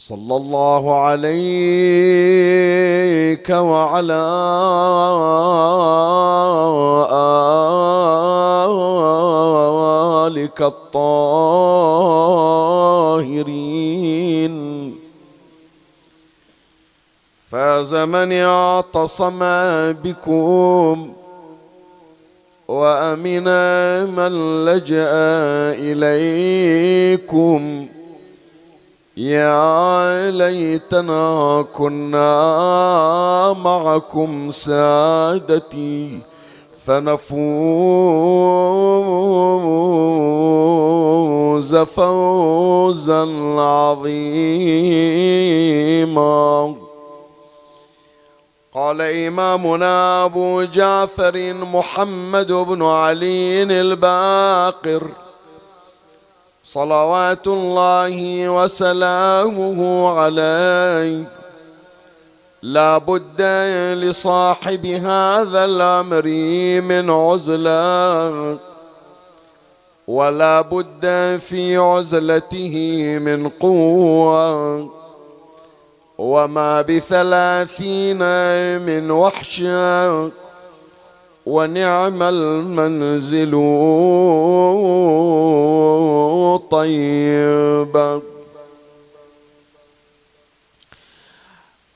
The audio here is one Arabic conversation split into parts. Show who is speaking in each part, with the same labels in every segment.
Speaker 1: صلى الله عليك وعلى آلك الطاهرين. فاز من اعتصم بكم وأمن من لجأ إليكم. يا ليتنا كنا معكم سادتي فنفوز فوزا عظيما. قال إمامنا أبو جعفر محمد بن علي الباقر صلوات الله وسلامه عليه. لا بد لصاحب هذا الأمر من عزلة. ولا بد في عزلته من قوة. وما بثلاثين من وحشة. ونعم المنزل طيب.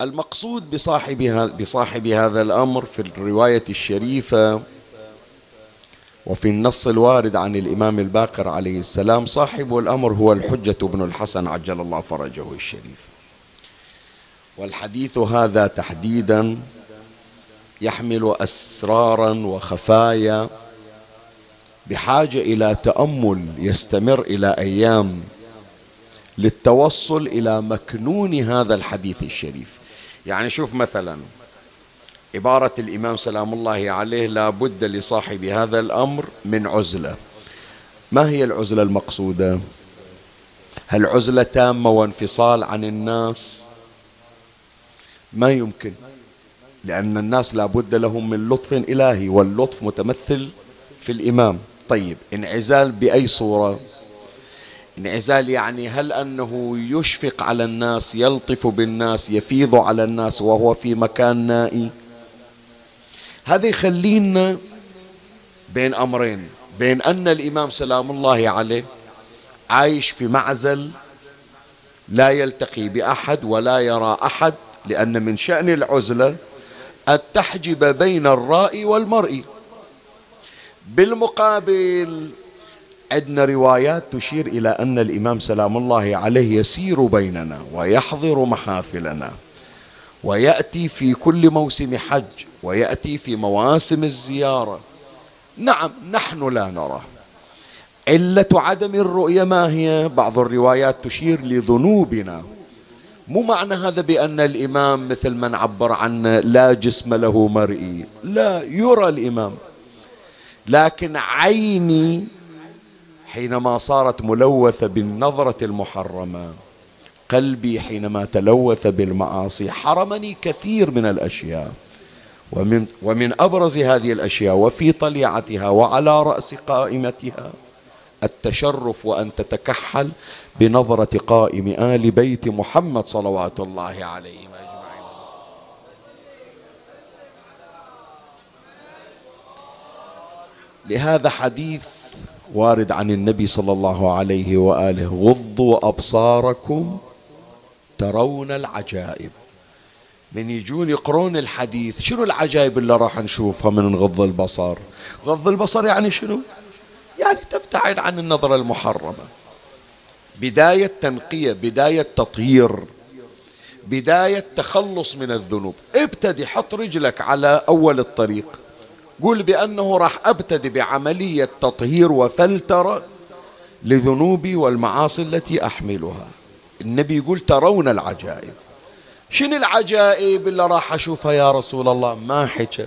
Speaker 1: المقصود بصاحب بصاحب هذا الأمر في الرواية الشريفة وفي النص الوارد عن الإمام الباقر عليه السلام صاحب الأمر هو الحجة بن الحسن عجل الله فرجه الشريف. والحديث هذا تحديدا يحمل أسرارا وخفايا بحاجة إلى تأمل يستمر إلى أيام للتوصل إلى مكنون هذا الحديث الشريف. يعني شوف مثلا عبارة الإمام سلام الله عليه لا بد لصاحب هذا الأمر من عزلة. ما هي العزلة المقصودة؟ هل عزلة تامة وانفصال عن الناس؟ ما يمكن. لأن الناس لابد لهم من لطف إلهي واللطف متمثل في الإمام. طيب انعزال بأي صورة؟ انعزال يعني هل أنه يشفق على الناس يلطف بالناس يفيض على الناس وهو في مكان نائي؟ هذا يخلينا بين أمرين. بين أن الإمام سلام الله عليه عايش في معزل لا يلتقي بأحد ولا يرى أحد لأن من شأن العزلة أن تحجب بين الراء والمرء بالمقابل عندنا روايات تشير إلى أن الإمام سلام الله عليه يسير بيننا ويحضر محافلنا ويأتي في كل موسم حج ويأتي في مواسم الزيارة. نعم نحن لا نراه علة عدم الرؤية ما هي؟ بعض الروايات تشير لذنوبنا. مو معنى هذا بأن الإمام مثل من عبر عنه لا جسم له مرئي. لا يرى الإمام. لكن عيني حينما صارت ملوثة بالنظرة المحرمة قلبي حينما تلوث بالمعاصي حرمني كثير من الأشياء. ومن, ومن أبرز هذه الأشياء وفي طليعتها وعلى رأس قائمتها التشرف وأن تتكحل بنظرة قائم آل بيت محمد صلوات الله عليهم أجمعين لهذا حديث وارد عن النبي صلى الله عليه وآله غضوا أبصاركم ترون العجائب. من يجون يقرون الحديث شنو العجائب اللي راح نشوفها من نغض البصر؟ غض البصر يعني شنو؟ يعني تبتعد عن النظرة المحرمة بداية تنقية بداية تطهير بداية تخلص من الذنوب. ابتدي حط رجلك على أول الطريق. قول بأنه راح أبتدي بعملية تطهير وفلترة لذنوبي والمعاصي التي أحملها. النبي يقول ترون العجائب. شنو العجائب اللي راح أشوفها يا رسول الله؟ ما حكى.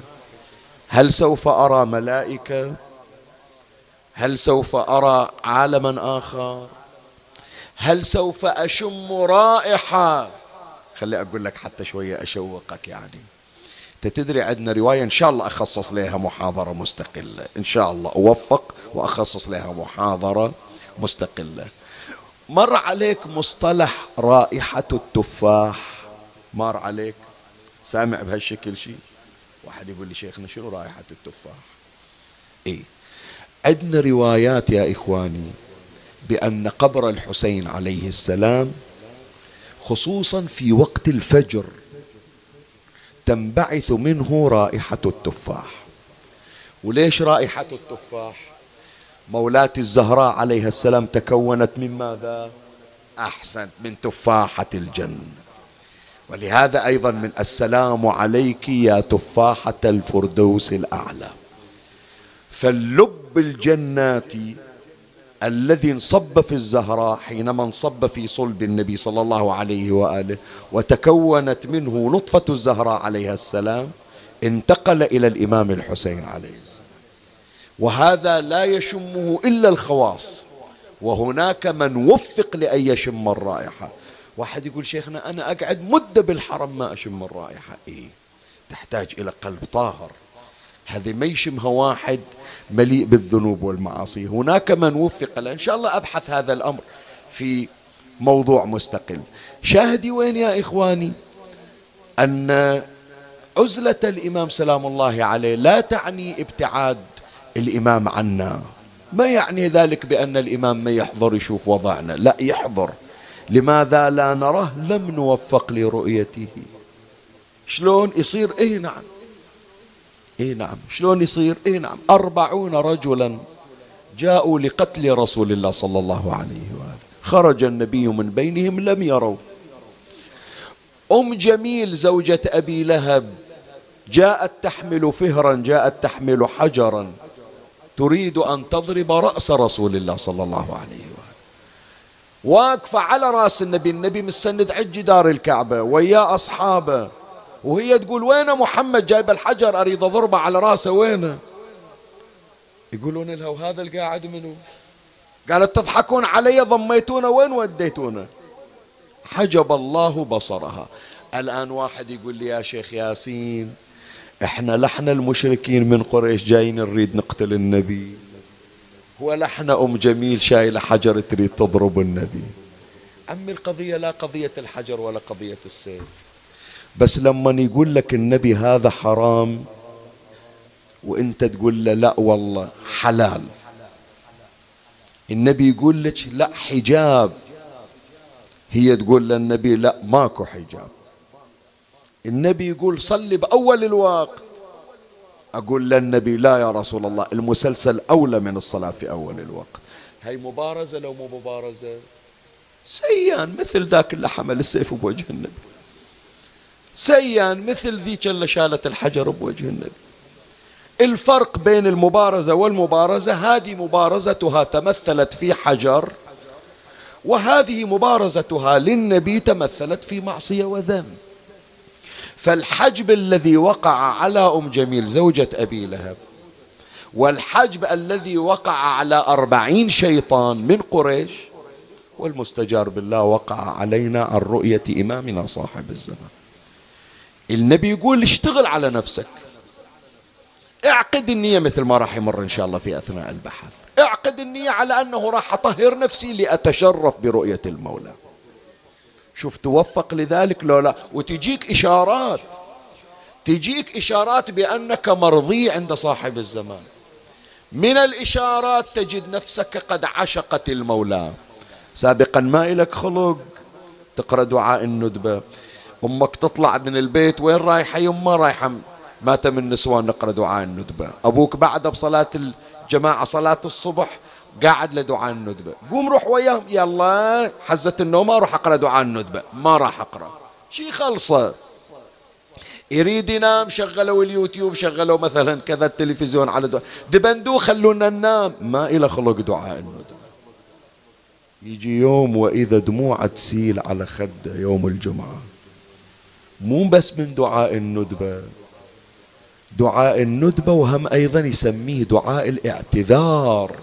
Speaker 1: هل سوف أرى ملائكة؟ هل سوف أرى عالما آخر؟ هل سوف أشم رائحة؟ خلي أقول لك حتى شوية أشوقك يعني. أنت تدري عندنا رواية إن شاء الله أخصص لها محاضرة مستقلة. إن شاء الله أوفق وأخصص لها محاضرة مستقلة. مر عليك مصطلح رائحة التفاح؟ مر عليك؟ سامع بهالشكل شيء واحد يقول لي شيخنا شنو رائحة التفاح؟ إيه. عندنا روايات يا إخواني بأن قبر الحسين عليه السلام خصوصا في وقت الفجر تنبعث منه رائحة التفاح. وليش رائحة التفاح؟ مولاة الزهراء عليها السلام تكونت من ماذا؟ أحسن من تفاحة الجنة ولهذا أيضا من السلام عليك يا تفاحة الفردوس الأعلى. فاللب الجناتي الذي انصب في الزهراء حينما انصب في صلب النبي صلى الله عليه وآله وتكونت منه نطفه الزهراء عليها السلام انتقل إلى الإمام الحسين عليه السلام. وهذا لا يشمه إلا الخواص. وهناك من وفق لأن يشم الرائحة. واحد يقول شيخنا أنا أقعد مدة بالحرم ما أشم الرائحة. إيه؟ تحتاج إلى قلب طاهر. هذه ما يشمها واحد مليء بالذنوب والمعاصي. هناك من وفق له. إن شاء الله أبحث هذا الأمر في موضوع مستقل. شاهدي وين يا إخواني؟ أن عزلة الإمام سلام الله عليه لا تعني ابتعاد الإمام عنا. ما يعني ذلك بأن الإمام ما يحضر يشوف وضعنا؟ لا يحضر. لماذا لا نراه؟ لم نوفق لرؤيته. شلون يصير؟ إيه نعم. اي نعم. شلون يصير؟ اي نعم. أربعون رجلا جاءوا لقتل رسول الله صلى الله عليه وآله. خرج النبي من بينهم لم يروا. أم جميل زوجة أبي لهب جاءت تحمل فهرا جاءت تحمل حجرا. تريد أن تضرب رأس رسول الله صلى الله عليه وآله. واقفة على رأس النبي النبي مستند عند جدار الكعبة ويا أصحابه. وهي تقول وين محمد جايب الحجر؟ أريد أضربه على راسه وينه يقولون لها وهذا القاعد منو؟ قالت تضحكون علي ضميتونا وين وديتونا؟ حجب الله بصرها. الآن واحد يقول لي يا شيخ ياسين إحنا لحنا المشركين من قريش جايين نريد نقتل النبي. ولحنا أم جميل شايلة حجر تريد تضرب النبي. عمي القضية لا قضية الحجر ولا قضية السيف. بس لما يقول لك النبي هذا حرام وانت تقول له لا والله حلال. النبي يقول لك لا حجاب. هي تقول للنبي لا ماكو حجاب. النبي يقول صلي بأول الوقت. أقول للنبي لا يا رسول الله المسلسل أولى من الصلاة في أول الوقت. هاي مبارزة لو مو مبارزة؟ سيان مثل ذاك اللي حمل السيف بوجه النبي. سيان مثل ذيك اللي شالت الحجر بوجه النبي. الفرق بين المبارزة والمبارزة هذه مبارزتها تمثلت في حجر وهذه مبارزتها للنبي تمثلت في معصية وذنب فالحجب الذي وقع على أم جميل زوجة أبي لهب والحجب الذي وقع على أربعين شيطان من قريش والمستجار بالله وقع علينا عن رؤية إمامنا صاحب الزمان. النبي يقول اشتغل على نفسك. اعقد النية مثل ما راح يمر إن شاء الله في أثناء البحث. اعقد النية على أنه راح أطهر نفسي لأتشرف برؤية المولى. شوف توفق لذلك لو لا وتجيك إشارات. تجيك إشارات بأنك مرضي عند صاحب الزمان. من الإشارات تجد نفسك قد عشقت المولى. سابقا ما إلك خلق. تقرأ دعاء الندبة. أمك تطلع من البيت وين رايحة يما رايحة مات من نسوان نقرأ دعاء الندبة. أبوك بعد بصلاة الجماعة صلاة الصبح قاعد لدعاء الندبة. قوم روح وياهم يلا حزت النوم أروح أقرأ دعاء الندبة. ما راح أقرأ. شي خلصة. يريد ينام شغلوا اليوتيوب شغلوا مثلا كذا التلفزيون على دعاء. دبندو خلونا ننام. ما إلى خلق دعاء الندبة. يجي يوم وإذا دموع تسيل على خده يوم الجمعة. مو بس من دعاء الندبة. دعاء الندبة وهم أيضا يسميه دعاء الاعتذار.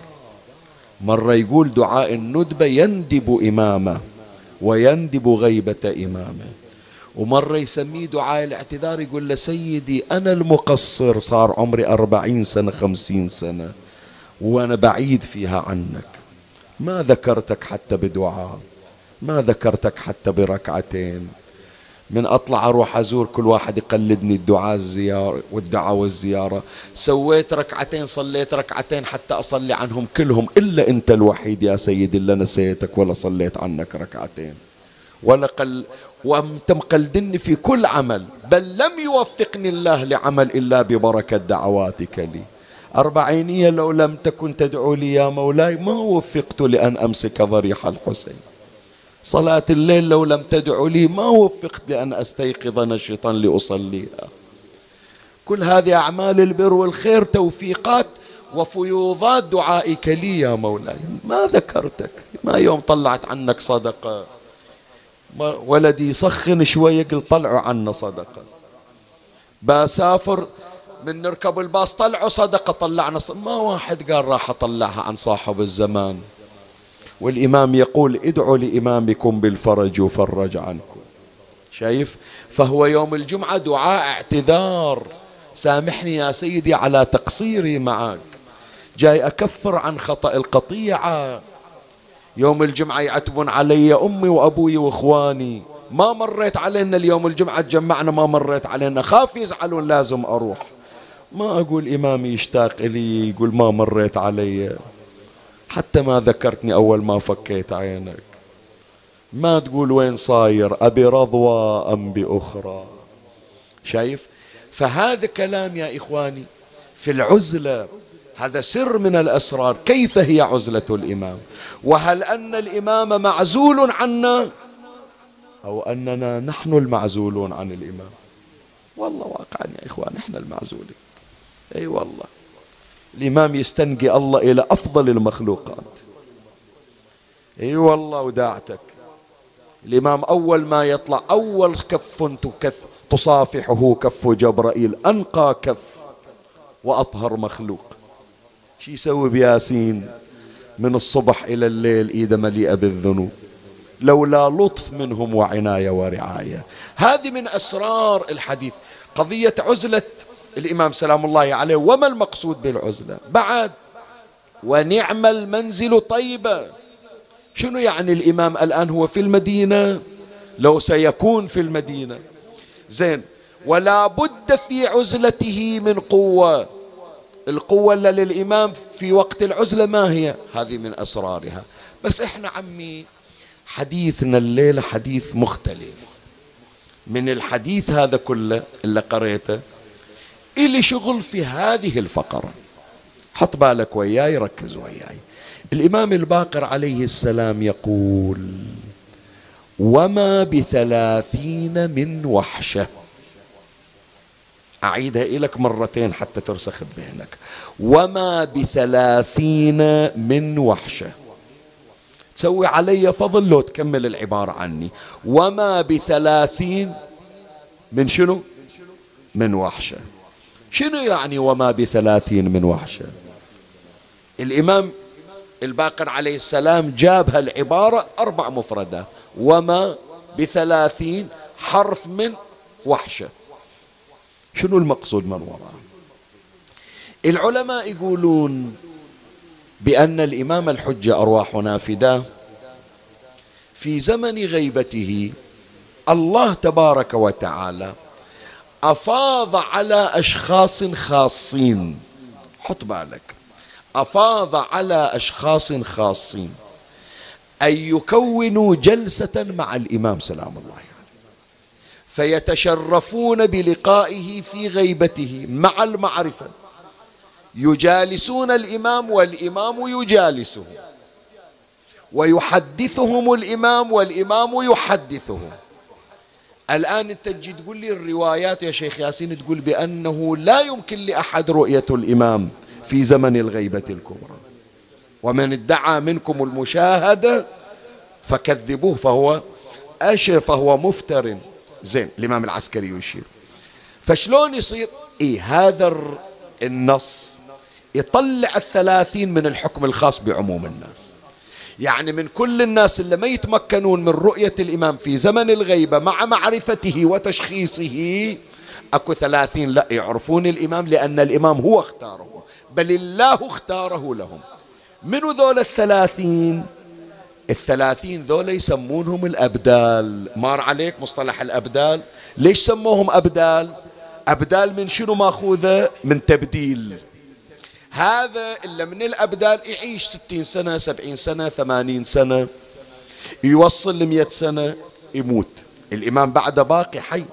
Speaker 1: مرة يقول دعاء الندبة يندب إمامه ويندب غيبة إمامه. ومرة يسميه دعاء الاعتذار يقول له سيدي أنا المقصر صار عمري أربعين سنة خمسين سنة وأنا بعيد فيها عنك. ما ذكرتك حتى بدعاء ما ذكرتك حتى بركعتين. من أطلع أروح أزور كل واحد يقلدني الدعاء الزيارة والدعاء والزيارة سويت ركعتين صليت ركعتين حتى أصلي عنهم كلهم إلا أنت الوحيد يا سيدي اللي نسيتك ولا صليت عنك ركعتين. ولا قل وأنت مقلدني في كل عمل بل لم يوفقني الله لعمل إلا ببركة دعواتك لي. أربعينية لو لم تكن تدعو لي يا مولاي ما وفقت لأن أمسك ضريح الحسين. صلاة الليل لو لم تدعو لي ما وفقت لأن أستيقظ نشطا لأصليها. كل هذه أعمال البر والخير توفيقات وفيوضات دعائك لي يا مولاي. ما ذكرتك؟ ما يوم طلعت عنك صدقة. ولدي يسخن شوية قل طلعوا عنا صدقة. بسافر من نركب الباص طلعوا صدقة طلعنا صدقة ما واحد قال راح أطلعها عن صاحب الزمان. والإمام يقول ادعوا لإمامكم بالفرج وفرج عنكم. شايف؟ فهو يوم الجمعة دعاء اعتذار. سامحني يا سيدي على تقصيري معك جاي أكفر عن خطأ القطيعة. يوم الجمعة يعتبون علي أمي وأبوي وإخواني. ما مريت علينا اليوم الجمعة تجمعنا ما مريت علينا. خاف يزعلون لازم أروح. ما أقول إمامي يشتاق لي يقول ما مريت علي. حتى ما ذكرتني أول ما فكيت عينك. ما تقول وين صاير أبي رضوى أم بأخرى؟ شايف؟ فهذا كلام يا إخواني في العزلة هذا سر من الأسرار. كيف هي عزلة الإمام؟ وهل أن الإمام معزول عنا؟ أو أننا نحن المعزولون عن الإمام؟ والله واقعا يا إخوان نحن المعزولين. أي والله. الإمام يستنقي الله إلى أفضل المخلوقات. إي والله وداعتك. الإمام أول ما يطلع أول كف تكف تصافحه كف جبرائيل أنقى كف وأطهر مخلوق. شي يسوي بياسين؟ من الصبح إلى الليل إيده مليئة بالذنوب. لولا لطف منهم وعناية ورعاية. هذه من أسرار الحديث. قضية عزلة الإمام سلام الله عليه وما المقصود بالعزلة؟ بعد. ونعم المنزل طيبة شنو يعني الإمام الآن هو في المدينة؟ لو سيكون في المدينة. زين ولا بد في عزلته من قوة. القوة اللي للإمام في وقت العزلة ما هي؟ هذه من أسرارها. بس إحنا عمي حديثنا الليلة حديث مختلف. من الحديث هذا كله اللي قريته إلي شغل في هذه الفقرة. حط بالك وياي ركز وياي. الإمام الباقر عليه السلام يقول وما بثلاثين من وحشة. أعيدها لك مرتين حتى ترسخ بذهنك. وما بثلاثين من وحشة. تسوي علي فضل لو تكمل العبارة عني. وما بثلاثين من شنو؟ من وحشة. شنو يعني وما بثلاثين من وحشة؟ الإمام الباقر عليه السلام جاب هالعبارة أربع مفردات. وما بثلاثين حرف من وحشة. شنو المقصود من وراء؟ العلماء يقولون بأن الإمام الحجة أرواحنا فداه في زمن غيبته الله تبارك وتعالى أفاض على أشخاص خاصين. حط بالك. أفاض على أشخاص خاصين. أن يكونوا جلسة مع الإمام سلام الله عليه. فيتشرفون بلقائه في غيبته مع المعرفة. يجالسون الإمام والإمام يجالسهم. ويحدثهم الإمام والإمام يحدثهم. الآن أنت تجي تقول لي الروايات يا شيخ ياسين تقول بأنه لا يمكن لأحد رؤية الإمام في زمن الغيبة الكبرى. ومن ادعى منكم المشاهدة فكذبوه فهو أشر فهو مفتر. زين الإمام العسكري يشير. فشلون يصير؟ إيه هذا النص يطلع الثلاثين من الحكم الخاص بعموم الناس. يعني من كل الناس اللي ما يتمكنون من رؤية الإمام في زمن الغيبة مع معرفته وتشخيصه أكو ثلاثين لا يعرفون الإمام لأن الإمام هو اختاره بل الله اختاره لهم. منو ذول الثلاثين؟ الثلاثين ذول يسمونهم الأبدال. مار عليك مصطلح الأبدال. ليش سموهم أبدال؟ أبدال من شنو ماخوذة؟ من تبديل. هذا إلا من الأبدال يعيش ستين سنة سبعين سنة ثمانين سنة يوصل لمئة سنة يموت. الإمام بعد باقي حي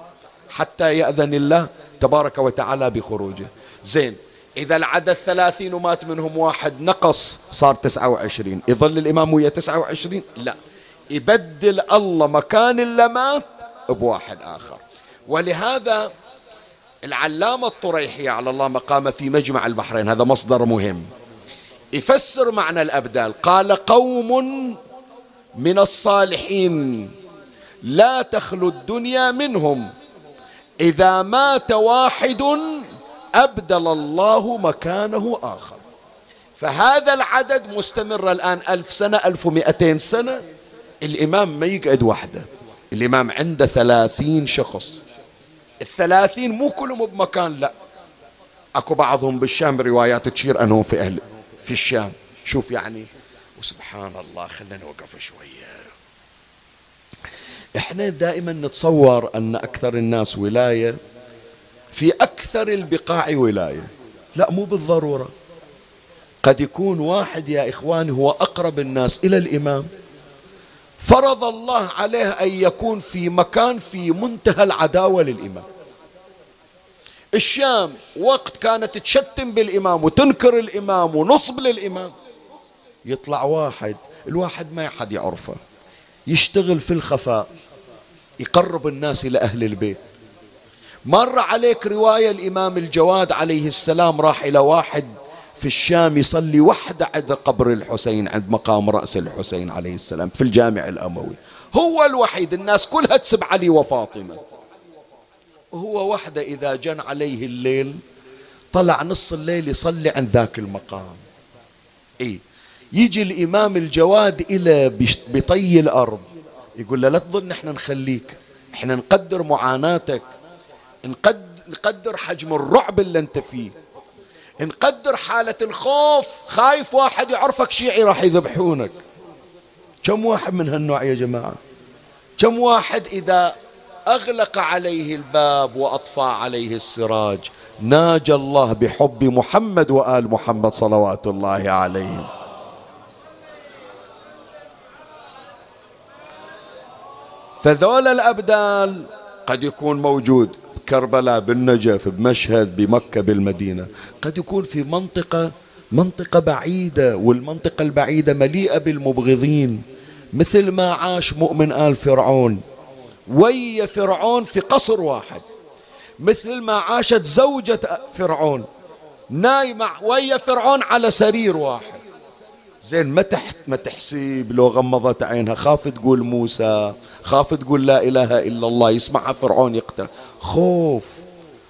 Speaker 1: حتى يأذن الله تبارك وتعالى بخروجه. زين إذا العدد ثلاثين ومات منهم واحد نقص صار تسعة وعشرين. يظل الإمام ويا تسعة وعشرين؟ لا. يبدل الله مكان اللي مات بواحد آخر. ولهذا العلامة الطريحي على الله مقامه في مجمع البحرين هذا مصدر مهم. يفسر معنى الأبدال. قال قوم من الصالحين لا تخلو الدنيا منهم. إذا مات واحد أبدل الله مكانه آخر. فهذا العدد مستمر الآن ألف سنة ألف ومئتين سنة. الإمام ما يقعد وحده. الإمام عنده ثلاثين شخص. الثلاثين مو كلهم بمكان لا. أكو بعضهم بالشام روايات تشير انهم في أهل في الشام. شوف يعني وسبحان الله خلينا نوقف شوية. إحنا دائما نتصور أن أكثر الناس ولاية في أكثر البقاع ولاية. لا مو بالضرورة. قد يكون واحد يا إخواني هو أقرب الناس إلى الإمام. فرض الله عليه أن يكون في مكان في منتهى العداوة للإمام. الشام وقت كانت تشتم بالإمام وتنكر الإمام ونصب للإمام. يطلع واحد الواحد ما حد يعرفه. يشتغل في الخفاء يقرب الناس إلى أهل البيت. مر عليك رواية الإمام الجواد عليه السلام راح إلى واحد في الشام يصلي وحده عند قبر الحسين عند مقام رأس الحسين عليه السلام في الجامع الأموي. هو الوحيد الناس كلها تسب علي وفاطمة. وهو وحده إذا جن عليه الليل طلع نص الليل يصلي عند ذاك المقام. إيه يجي الإمام الجواد إلى بطي الأرض يقول له لا تظن إحنا نخليك إحنا نقدر معاناتك نقدر حجم الرعب اللي أنت فيه. نقدر حالة الخوف. خايف واحد يعرفك شيعي راح يذبحونك. كم واحد من هالنوع يا جماعة؟ كم واحد إذا أغلق عليه الباب وأطفى عليه السراج ناجى الله بحب محمد وآل محمد صلوات الله عليهم. فذول الأبدال قد يكون موجود. بكربلاء بالنجف بمشهد بمكة بالمدينة. قد يكون في منطقة منطقة بعيدة والمنطقة البعيدة مليئة بالمبغضين مثل ما عاش مؤمن آل فرعون. ويا فرعون في قصر واحد مثل ما عاشت زوجة فرعون. نايمة ويا فرعون على سرير واحد. زين ما تحت ما تحسيب لو غمضت عينها. خاف تقول موسى خاف تقول لا إله إلا الله يسمعها فرعون يقتل. خوف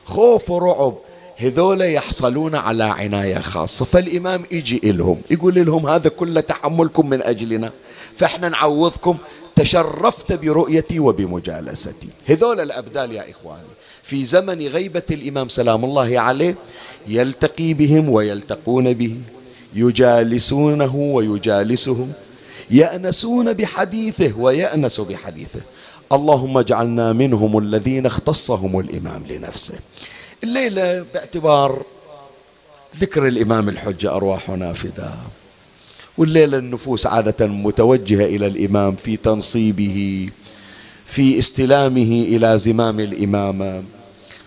Speaker 1: خوف ورعب. هذول يحصلون على عناية خاصة. فالإمام يجي إلهم يقول لهم هذا كله تحملكم من أجلنا. فإحنا نعوضكم. تشرفت برؤيتي وبمجالستي. هذول الأبدال يا إخواني في زمن غيبة الإمام سلام الله عليه يلتقي بهم ويلتقون به. يجالسونه ويجالسهم يأنسون بحديثه ويأنس بحديثه. اللهم اجعلنا منهم الذين اختصهم الإمام لنفسه. الليلة باعتبار ذكر الإمام الحجة أرواحنا فداه والليلة النفوس عادة متوجهة إلى الإمام في تنصيبه في استلامه إلى زمام الإمامة.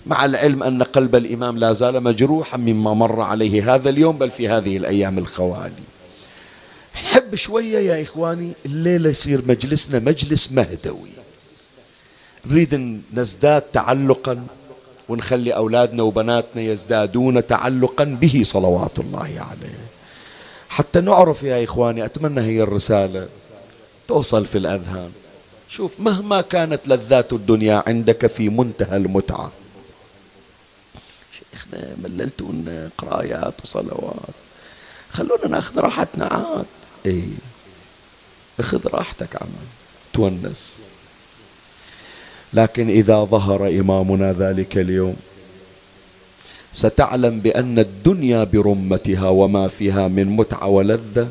Speaker 1: مع العلم أن قلب الإمام لا زال مجروحا مما مر عليه هذا اليوم بل في هذه الأيام الخوالي. نحب شوية يا إخواني الليلة يصير مجلسنا مجلس مهدوي. نريد نزداد تعلقا ونخلي أولادنا وبناتنا يزدادون تعلقا به صلوات الله عليه. حتى نعرف يا إخواني أتمنى هي الرسالة توصل في الأذهان. شوف مهما كانت لذات الدنيا عندك في منتهى المتعة شيخنا مللتونا قرايات وصلوات. خلونا ناخذ راحتنا عاد. اي اخذ راحتك عم تونس. لكن إذا ظهر إمامنا ذلك اليوم ستعلم بأن الدنيا برمتها وما فيها من متعة ولذة.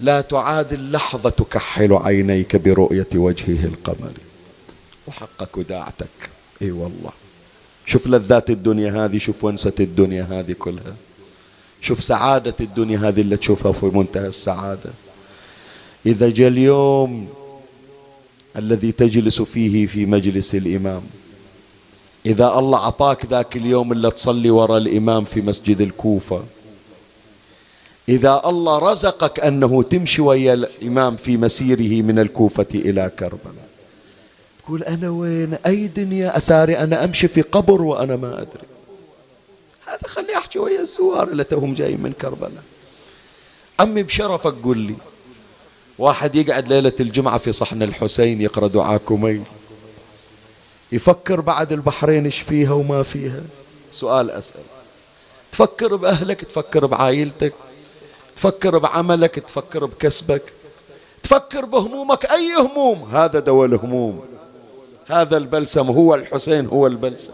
Speaker 1: لا تعادل لحظة تكحل عينيك برؤية وجهه القمر وحقك وداعتك. إي والله. شوف لذات الدنيا هذه شوف ونسة الدنيا هذه كلها. شوف سعادة الدنيا هذه اللي تشوفها في منتهى السعادة. إذا جاء اليوم الذي تجلس فيه في مجلس الإمام إذا الله أعطاك ذاك اليوم اللي تصلي وراء الإمام في مسجد الكوفة إذا الله رزقك أنه تمشي ويا الإمام في مسيره من الكوفة إلى كربلاء. تقول أنا وين؟ أي دنيا أثاري أنا أمشي في قبر وأنا ما أدري. هذا خلي أحكي ويا الزوار اللي توهم جاي من كربلاء. عمي بشرفك قل لي. واحد يقعد ليلة الجمعة في صحن الحسين يقرأ دعاء يفكر بعد البحرين إيش فيها وما فيها. سؤال أسأل. تفكر بأهلك تفكر بعائلتك. تفكر بعملك تفكر بكسبك. تفكر بهمومك أي هموم؟ هذا دواء الهموم. هذا البلسم هو الحسين هو البلسم.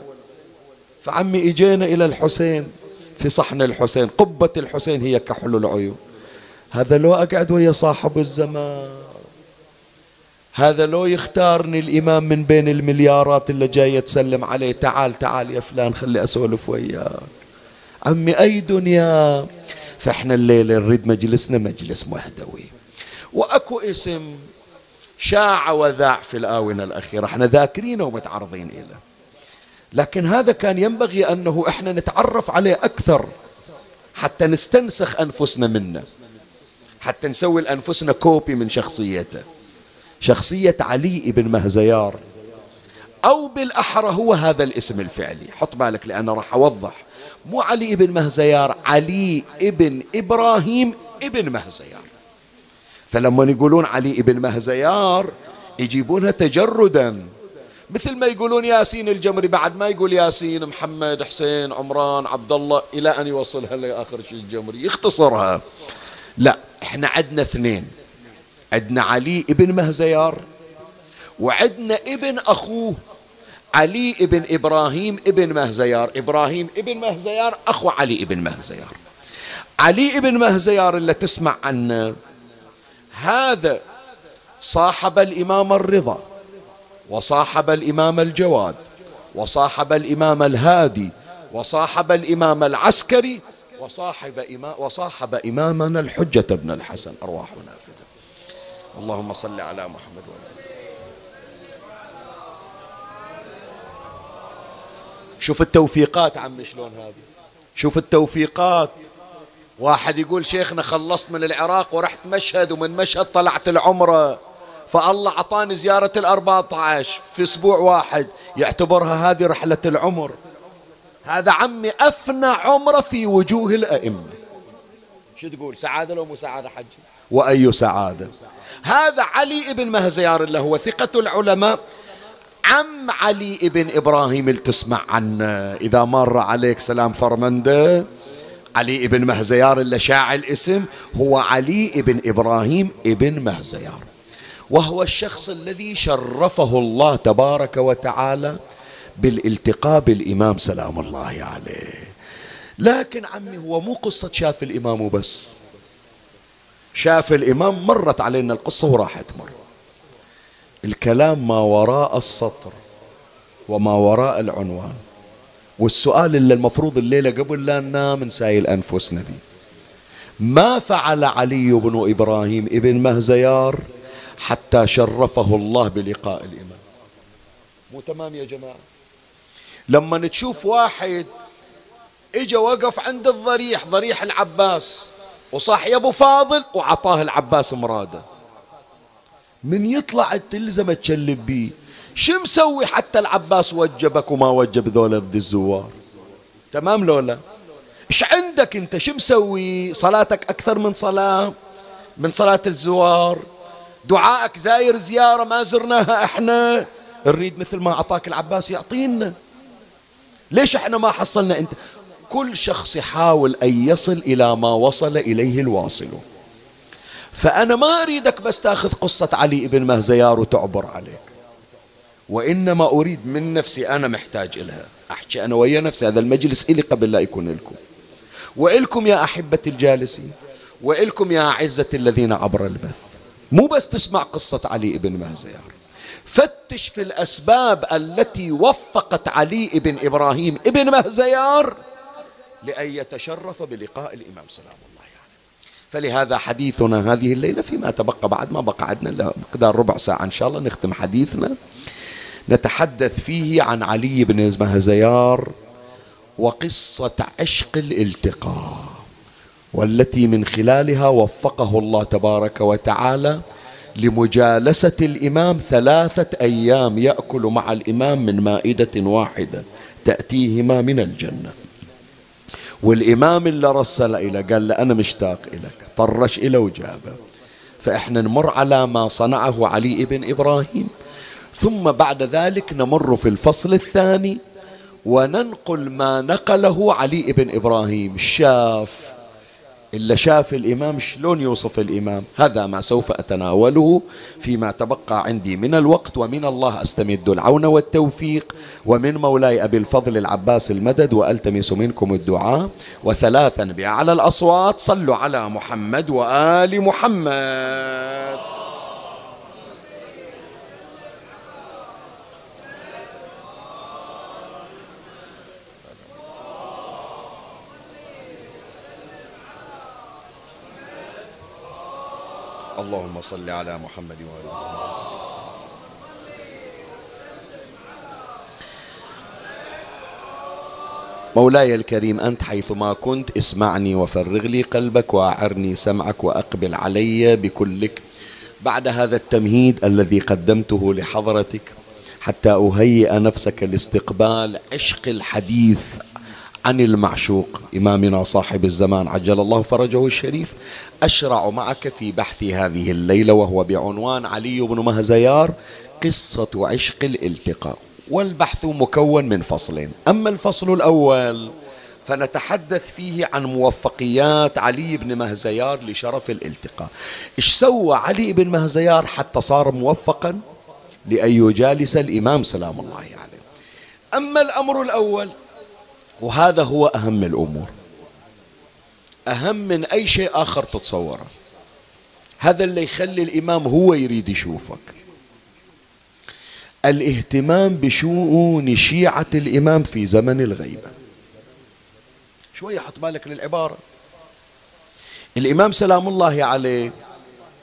Speaker 1: فعمي إجينا إلى الحسين في صحن الحسين قبة الحسين هي كحل العيون. هذا لو أقعد ويا صاحب الزمان. هذا لو يختارني الإمام من بين المليارات اللي جاية تسلم عليه تعال تعال يا فلان خلي أسولف وياك. عمي أي دنيا؟ فإحنا الليلة نريد مجلسنا مجلس مهدوي. وأكو اسم شاع وذاع في الآونة الأخيرة. إحنا ذاكرينه ومتعرضين إليه. لكن هذا كان ينبغي أنه إحنا نتعرف عليه أكثر حتى نستنسخ أنفسنا منه حتى نسوي لأنفسنا كوبي من شخصيته. شخصية علي بن مهزيار. أو بالأحرى هو هذا الاسم الفعلي. حط بالك لأنا راح أوضح. مو علي بن مهزيار علي ابن إبراهيم ابن مهزيار. فلما يقولون علي ابن مهزيار يجيبونها تجردا. مثل ما يقولون ياسين الجمري بعد ما يقول ياسين محمد حسين عمران عبد الله إلى أن يوصلها لآخر شيء الجمري. يختصرها. لا إحنا عندنا اثنين. عندنا علي ابن مهزيار وعندنا ابن أخوه علي ابن إبراهيم ابن مهزيار. إبراهيم ابن مهزيار أخو علي ابن مهزيار. علي ابن مهزيار اللي تسمع عنه هذا صاحب الإمام الرضا وصاحب الإمام الجواد وصاحب الإمام الهادي وصاحب الإمام العسكري وصاحب إمام وصاحب إمامنا الحجة بن الحسن أرواحنا فدا اللهم صل على محمد وعلى شوف التوفيقات عم شلون هذه؟ شوف التوفيقات. واحد يقول شيخنا خلصت من العراق ورحت مشهد ومن مشهد طلعت العمرة. فالله أعطاني زيارة الأربعة عشر في أسبوع واحد. يعتبرها هذه رحلة العمر. هذا عمي أفنى عمرة في وجوه الأئمة. شو تقول؟ سعادة لو مو سعادة حج؟ وأي سعادة. هذا علي ابن مهزيار اللي هو ثقة العلماء. عم علي ابن إبراهيم اللي تسمع عنه. إذا مر عليك سلام فرمندة علي ابن مهزيار اللي شاع الاسم هو علي ابن إبراهيم ابن مهزيار. وهو الشخص الذي شرفه الله تبارك وتعالى بالالتقاء بالإمام سلام الله عليه. لكن عمي هو مو قصة شاف الإمام وبس. شاف الإمام مرت علينا القصة وراحت مر الكلام ما وراء السطر وما وراء العنوان. والسؤال اللي المفروض الليلة قبل لا ننام نسايل أنفسنا به ما فعل علي بن إبراهيم ابن مهزيار حتى شرفه الله بلقاء الإمام؟ مو تمام يا جماعة؟ لما تشوف واحد إجا وقف عند الضريح ضريح العباس وصاح يا أبو فاضل وعطاه العباس مراده. من يطلع تلزم تشلب بيه. شو مسوي حتى العباس وجبك وما وجب ذولا الزوار؟ تمام لولا؟ إيش عندك أنت؟ شو مسوي؟ صلاتك أكثر من صلاة؟ من صلاة الزوار؟ دعائك زاير زيارة ما زرناها إحنا؟ نريد مثل ما أعطاك العباس يعطينا. ليش إحنا ما حصلنا أنت؟ كل شخص يحاول أن يصل إلى ما وصل إليه الواصل. فأنا ما أريدك بس تأخذ قصة علي بن مهزيار وتعبر عليك وإنما أريد من نفسي أنا محتاج إلها. أحكي أنا ويا نفسي هذا المجلس إلي قبل لا يكون لكم وإلكم يا أحبتي الجالسين وإلكم يا أعزة الذين عبر البث. مو بس تسمع قصة علي بن مهزيار فتش في الأسباب التي وفقت علي بن إبراهيم ابن مهزيار لأن يتشرف بلقاء الإمام. سلام الله يعني. فلهذا حديثنا هذه الليلة فيما تبقى بعد ما بقى عندنا مقدار ربع ساعة إن شاء الله نختم حديثنا. نتحدث فيه عن علي بن مهزيار وقصة عشق الالتقاء والتي من خلالها وفقه الله تبارك وتعالى لمجالسة الإمام ثلاثة أيام يأكل مع الإمام من مائدة واحدة تأتيهما من الجنة. والإمام اللي رسل إلى قال له أنا مشتاق إليك طرش إلى وجابه. فإحنا نمر على ما صنعه علي بن إبراهيم. ثم بعد ذلك نمر في الفصل الثاني وننقل ما نقله علي بن إبراهيم. شاف إلا شاف الإمام شلون يوصف الإمام؟ هذا ما سوف أتناوله فيما تبقى عندي من الوقت ومن الله أستمد العون والتوفيق ومن مولاي أبي الفضل العباس المدد وألتمس منكم الدعاء. وثلاثا بأعلى الأصوات صلوا على محمد وآل محمد. اللهم صل على محمد وآل محمد. مولاي الكريم أنت حيثما كنت اسمعني وفرغ لي قلبك وأعرني سمعك وأقبل علي بكلك. بعد هذا التمهيد الذي قدمته لحضرتك حتى أهيئ نفسك لاستقبال عشق الحديث عن المعشوق إمامنا صاحب الزمان عجل الله فرجه الشريف. أشرع معك في بحث هذه الليلة وهو بعنوان علي بن مهزيار قصة عشق الالتقاء. والبحث مكون من فصلين. أما الفصل الأول فنتحدث فيه عن موفقيات علي بن مهزيار لشرف الالتقاء. إيش سوى علي بن مهزيار حتى صار موفقا؟ لأن يجالس الإمام سلام الله عليه. يعني. أما الأمر الأول وهذا هو أهم الأمور. أهم من أي شيء آخر تتصوره هذا اللي يخلي الإمام هو يريد يشوفك. الاهتمام بشؤون شيعة الإمام في زمن الغيبة. شوية حط بالك للعبارة. الإمام سلام الله عليه.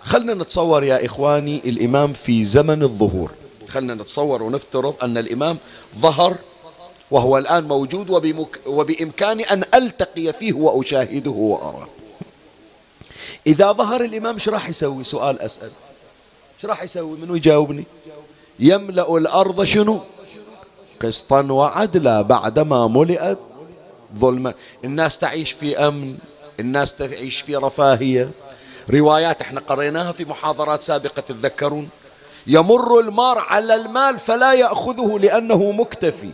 Speaker 1: خلنا نتصور يا إخواني الإمام في زمن الظهور. خلنا نتصور ونفترض أن الإمام ظهر وهو الآن موجود وبمك وبإمكاني أن ألتقي فيه وأشاهده وأراه. إذا ظهر الإمام إيش راح يسوي؟ سؤال أسأل. إيش راح يسوي؟ منو يجاوبني؟ يملأ الأرض شنو؟ قسطا وعدلا بعدما ملئت ظلما. الناس تعيش في أمن الناس تعيش في رفاهية. روايات إحنا قريناها في محاضرات سابقة تتذكرون؟ يمر المار على المال فلا يأخذه لأنه مكتفي.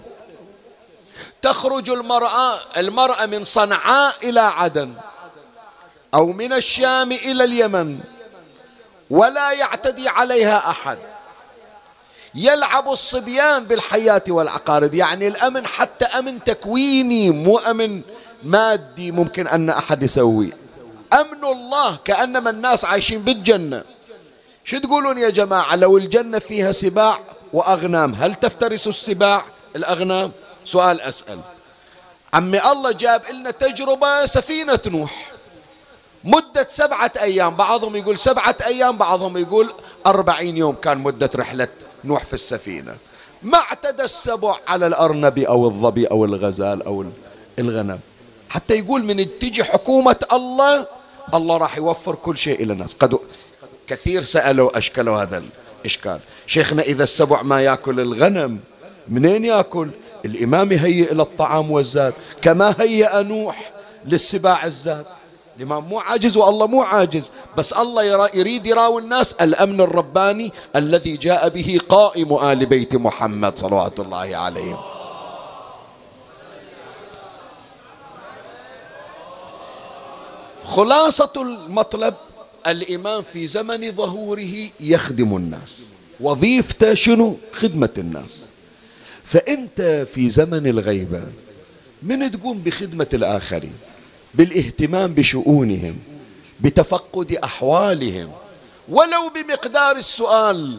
Speaker 1: تخرج المرأة المرأة من صنعاء إلى عدن أو من الشام إلى اليمن ولا يعتدي عليها أحد. يلعب الصبيان بالحياة والعقارب يعني الأمن حتى أمن تكويني مو أمن مادي ممكن أن أحد يسوي. أمن الله كأنما الناس عايشين بالجنة. شو تقولون يا جماعة؟ لو الجنة فيها سباع وأغنام هل تفترس السباع؟ الأغنام. سؤال أسأل. عمي الله جاب لنا تجربة سفينة نوح. مدة سبعة أيام بعضهم يقول سبعة أيام بعضهم يقول أربعين يوم كان مدة رحلة نوح في السفينة. ما اعتدى السبع على الأرنب أو الظبي أو الغزال أو الغنم. حتى يقول من تجي حكومة الله الله راح يوفر كل شيء إلى الناس. قد كثير سألوا أشكلوا هذا الإشكال. شيخنا إذا السبع ما يأكل الغنم منين يأكل؟ الإمام يهيئ إلى الطعام والزاد كما هيأ نوح للسباع الزاد. الإمام مو عاجز والله مو عاجز بس الله يريد يراوي الناس الأمن الرباني الذي جاء به قائم آل بيت محمد صلوات الله عليهم خلاصة المطلب الإمام في زمن ظهوره يخدم الناس. وظيفته شنو؟ خدمة الناس. فأنت في زمن الغيبة من تقوم بخدمة الآخرين بالاهتمام بشؤونهم بتفقد أحوالهم ولو بمقدار السؤال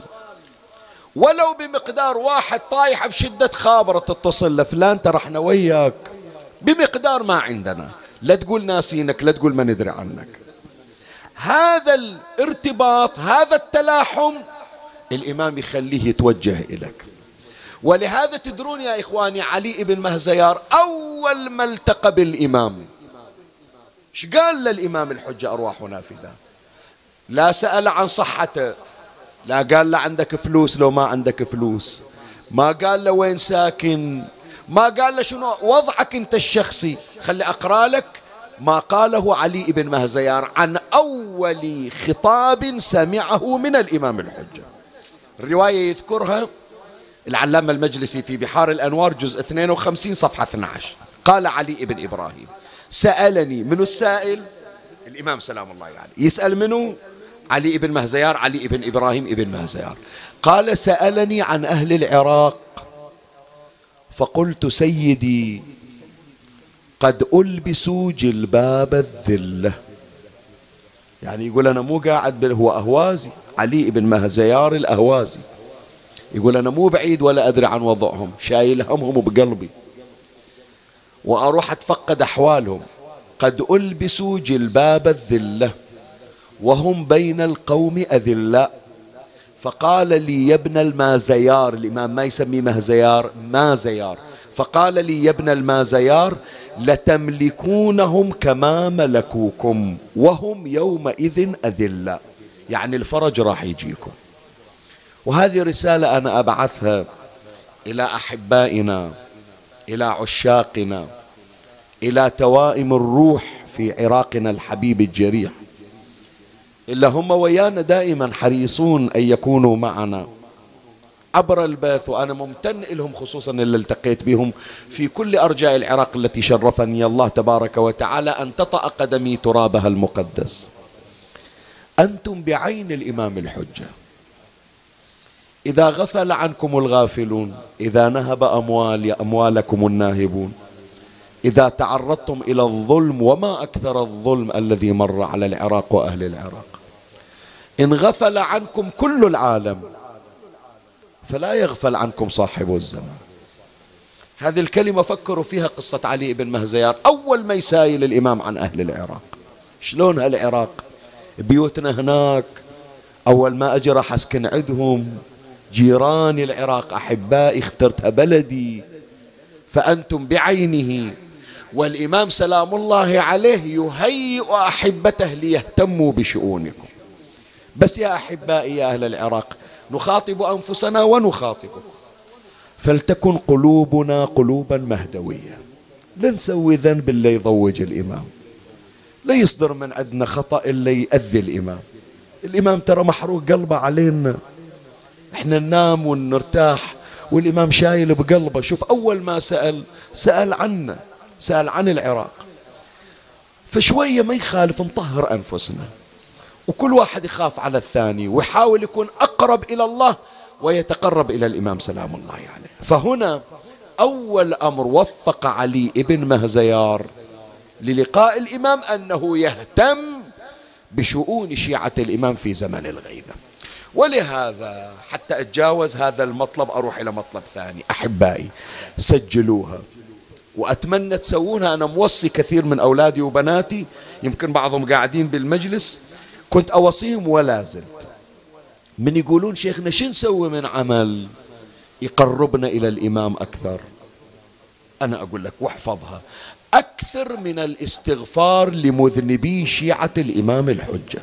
Speaker 1: ولو بمقدار واحد طايح بشدة خابرة تتصل لفلان ترى إحنا وياك. بمقدار ما عندنا. لا تقول ناسينك لا تقول ما ندري عنك. هذا الارتباط هذا التلاحم الإمام يخليه يتوجه إليك. ولهذا تدرون يا إخواني علي بن مهزيار أول ما التقى بالإمام. إيش قال للإمام الحجة أرواحنا فداه لا سأل عن صحته. لا قال له عندك فلوس لو ما عندك فلوس. ما قال له وين ساكن. ما قال له شنو؟ وضعك أنت الشخصي. خلي أقرأ لك ما قاله علي بن مهزيار عن أول خطاب سمعه من الإمام الحجة. الرواية يذكرها. العلامة المجلسي في بحار الأنوار جزء 52 صفحة 12 قال علي بن إبراهيم سألني من السائل؟ الإمام سلام الله عليه. يسأل منه علي بن مهزيار علي بن إبراهيم ابن مهزيار. قال سألني عن أهل العراق. فقلت سيدي قد ألبسوا جلباب الذلة يعني يقول أنا مو قاعد هو أهوازي علي بن مهزيار الأهوازي. يقول أنا مو بعيد ولا أدري عن وضعهم شايل همهم بقلبي. وأروح أتفقد أحوالهم. قد ألبسوا جلباب الذلة وهم بين القوم أذلاء فقال لي يا ابن المازيار الإمام ما يسميه مهزيار مازيار. فقال لي يا ابن المازيار لتملكونهم كما ملكوكم وهم يومئذ أذلاء يعني الفرج راح يجيكم. وهذه رسالة أنا أبعثها إلى أحبائنا إلى عشاقنا إلى توائم الروح في عراقنا الحبيب الجريح. إلا هم ويانا دائما حريصون أن يكونوا معنا. عبر البث وأنا ممتن لهم خصوصا اللي التقيت بهم في كل أرجاء العراق التي شرفني الله تبارك وتعالى أن تطأ قدمي ترابها المقدس. أنتم بعين الإمام الحجة. إذا غفل عنكم الغافلون إذا نهب أموال أموالكم الناهبون. إذا تعرضتم إلى الظلم وما أكثر الظلم الذي مر على العراق وأهل العراق. إن غفل عنكم كل العالم فلا يغفل عنكم صاحب الزمان. هذه الكلمة فكروا فيها قصة علي بن مهزيار أول ما يسايل الإمام عن أهل العراق. شلون هالعراق؟ بيوتنا هناك أول ما أجي راح أسكن عندهم. جيراني العراق أحبائي اخترتها بلدي. فأنتم بعينه. والإمام سلام الله عليه يهيئ أحبته ليهتموا بشؤونكم. بس يا أحبائي يا أهل العراق نخاطب أنفسنا ونخاطبكم. فلتكن قلوبنا قلوبا مهدوية. لا نسوي ذنب اللي يضوج الإمام. لا يصدر من عندنا خطأ اللي يأذي الإمام. الإمام ترى محروق قلبه علينا. إحنا ننام ونرتاح. والإمام شايل بقلبه. شوف أول ما سأل سأل عنا سأل عن العراق. فشوية ما يخالف نطهر أنفسنا. وكل واحد يخاف على الثاني ويحاول يكون أقرب إلى الله ويتقرب إلى الإمام سلام الله عليه. يعني. فهنا أول أمر وفق علي ابن مهزيار للقاء الإمام أنه يهتم بشؤون شيعة الإمام في زمن الغيبة. ولهذا حتى أتجاوز هذا المطلب أروح إلى مطلب ثاني. أحبائي سجلوها. وأتمنى تسوونها. أنا موصي كثير من أولادي وبناتي يمكن بعضهم قاعدين بالمجلس. كنت أوصيهم ولا زلت. من يقولون شيخنا شو نسوي من عمل؟ يقربنا إلى الإمام أكثر. أنا أقول لك واحفظها. أكثر من الاستغفار لمذنبي شيعة الإمام الحجة.